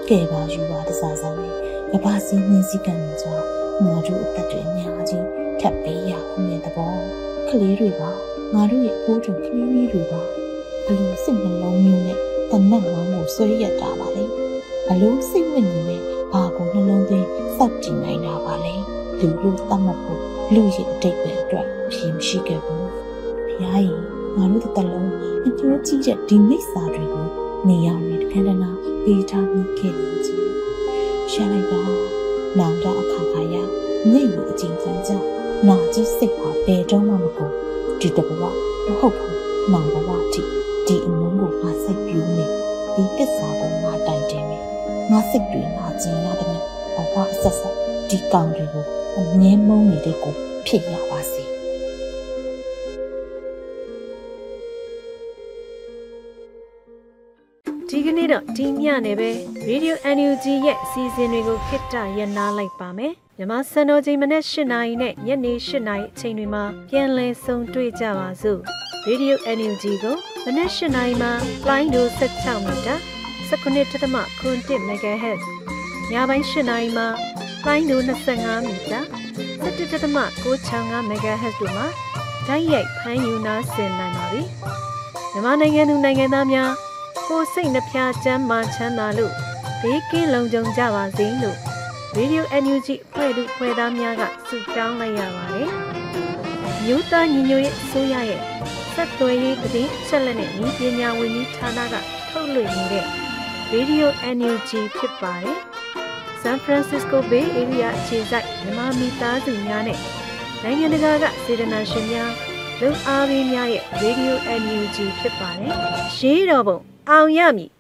ကဲပါယူပါတစားစားလေးကပါစီးနှင်းစည်းကံတွေကြောင့်ငါတို့အသက်တွေအများကြီးထပ်ပေးရအောင်တဲ့သဘောကလေးတွေပါငါတို့ရဲ့အဖိုးတို့ကလေးလေးတွေပါဘလို့စိတ်နှလုံးမျိုးနဲ့ တနက်ဝမ်းကိုဆွဲရက်တာပါလေဘလို့စိတ်ဝင်နေနဲ့ဘာကိုနှလုံးသွင်းစောက်ကြည့်နိုင်တာပါလေလူလို့တတ်မှတ်ဖို့လူရဲ့အတိတ်ပဲအတွက်ဖြေမရှိခဲ့ဘူးဖျားရင်ငါတို့တစ်တလုံးအကျိုးကြည့်တဲ့ဒီမိစ္ဆာတွေကိုနေရာတွေတခဏနာပေးထားမိခဲ့နေကြရှာလိုက်ပါနောင်တအခါခါရညိတ်လို့အချင်းချင်းကြောင့်နာကြီးစိတ်ဟာဘယ်တော့မှမကုန်ဒီတဘဝမဟုတ်ဘူးနောင်ဘဝတိ ဒီအမုန်းကိုငါစိတ်ပြူးနေဒီတစ္ဆာကိုငါတိုင်တင်နေငါစိတ်တွေငါကျင်ရတယ်နဲ့ဘဝအဆက်ဆက်ဒီကောင်တွေကိုအမြဲမုန်းနေတဲ့ကိုဖြစ်ရပါစေဒီကနေ့တော့ဒီညနေပဲ Radio NUG ရဲ့အစီအစဉ်တွေကိုခਿੱတရနာလိုက်ပါမယ်မြန်မာစံတော်ချိန်မနေ့၈နာရီနဲ့ညနေ၈နာရီအချိန်တွေမှာပြန်လည်ဆုံတွေ့ကြပါစို့ Radio NUG ကိုမနေ့၈နာရီမှာလိုင်းဒို16မီတာ19.7 MHz ညပိုင်း၈နာရီမှာလိုင်းဒို25မီတာ17.65 MHz တို့မှာဓာတ်ရိုက်ဖမ်းယူနာဆင်နိုင်ပါပြီမြန်မာနိုင်ငံသူနိုင်ငံသားများကိုယ်စိတ်နှဖျားချမ်းမာချမ်းသာလို့ဘေးကင်းလုံခြုံကြပါစေလို့ Radio NUG ဖွဲ့သူဖွဲ့သားများကဆုတောင်းလိုက်ရပါတယ်။မြို့သားညီညွတ်ရေးအစိုးရရဲ့ စက်သွယ်ရေးသတင်းအချက်အလက်နဲ့ဤပညာဝန်ကြီးဌာနကထုတ်လွှင့်နေတဲ့ Radio NUG ဖြစ်ပါတယ်။ San Francisco Bay Area အခြေစိုက်မြန်မာမိသားစုများနဲ့နိုင်ငံတကာကစေတနာရှင်များလုံအားပေးများရဲ့ Radio NUG ဖြစ်ပါတယ်။ရှေးတော်ပုံအောင်ရမည်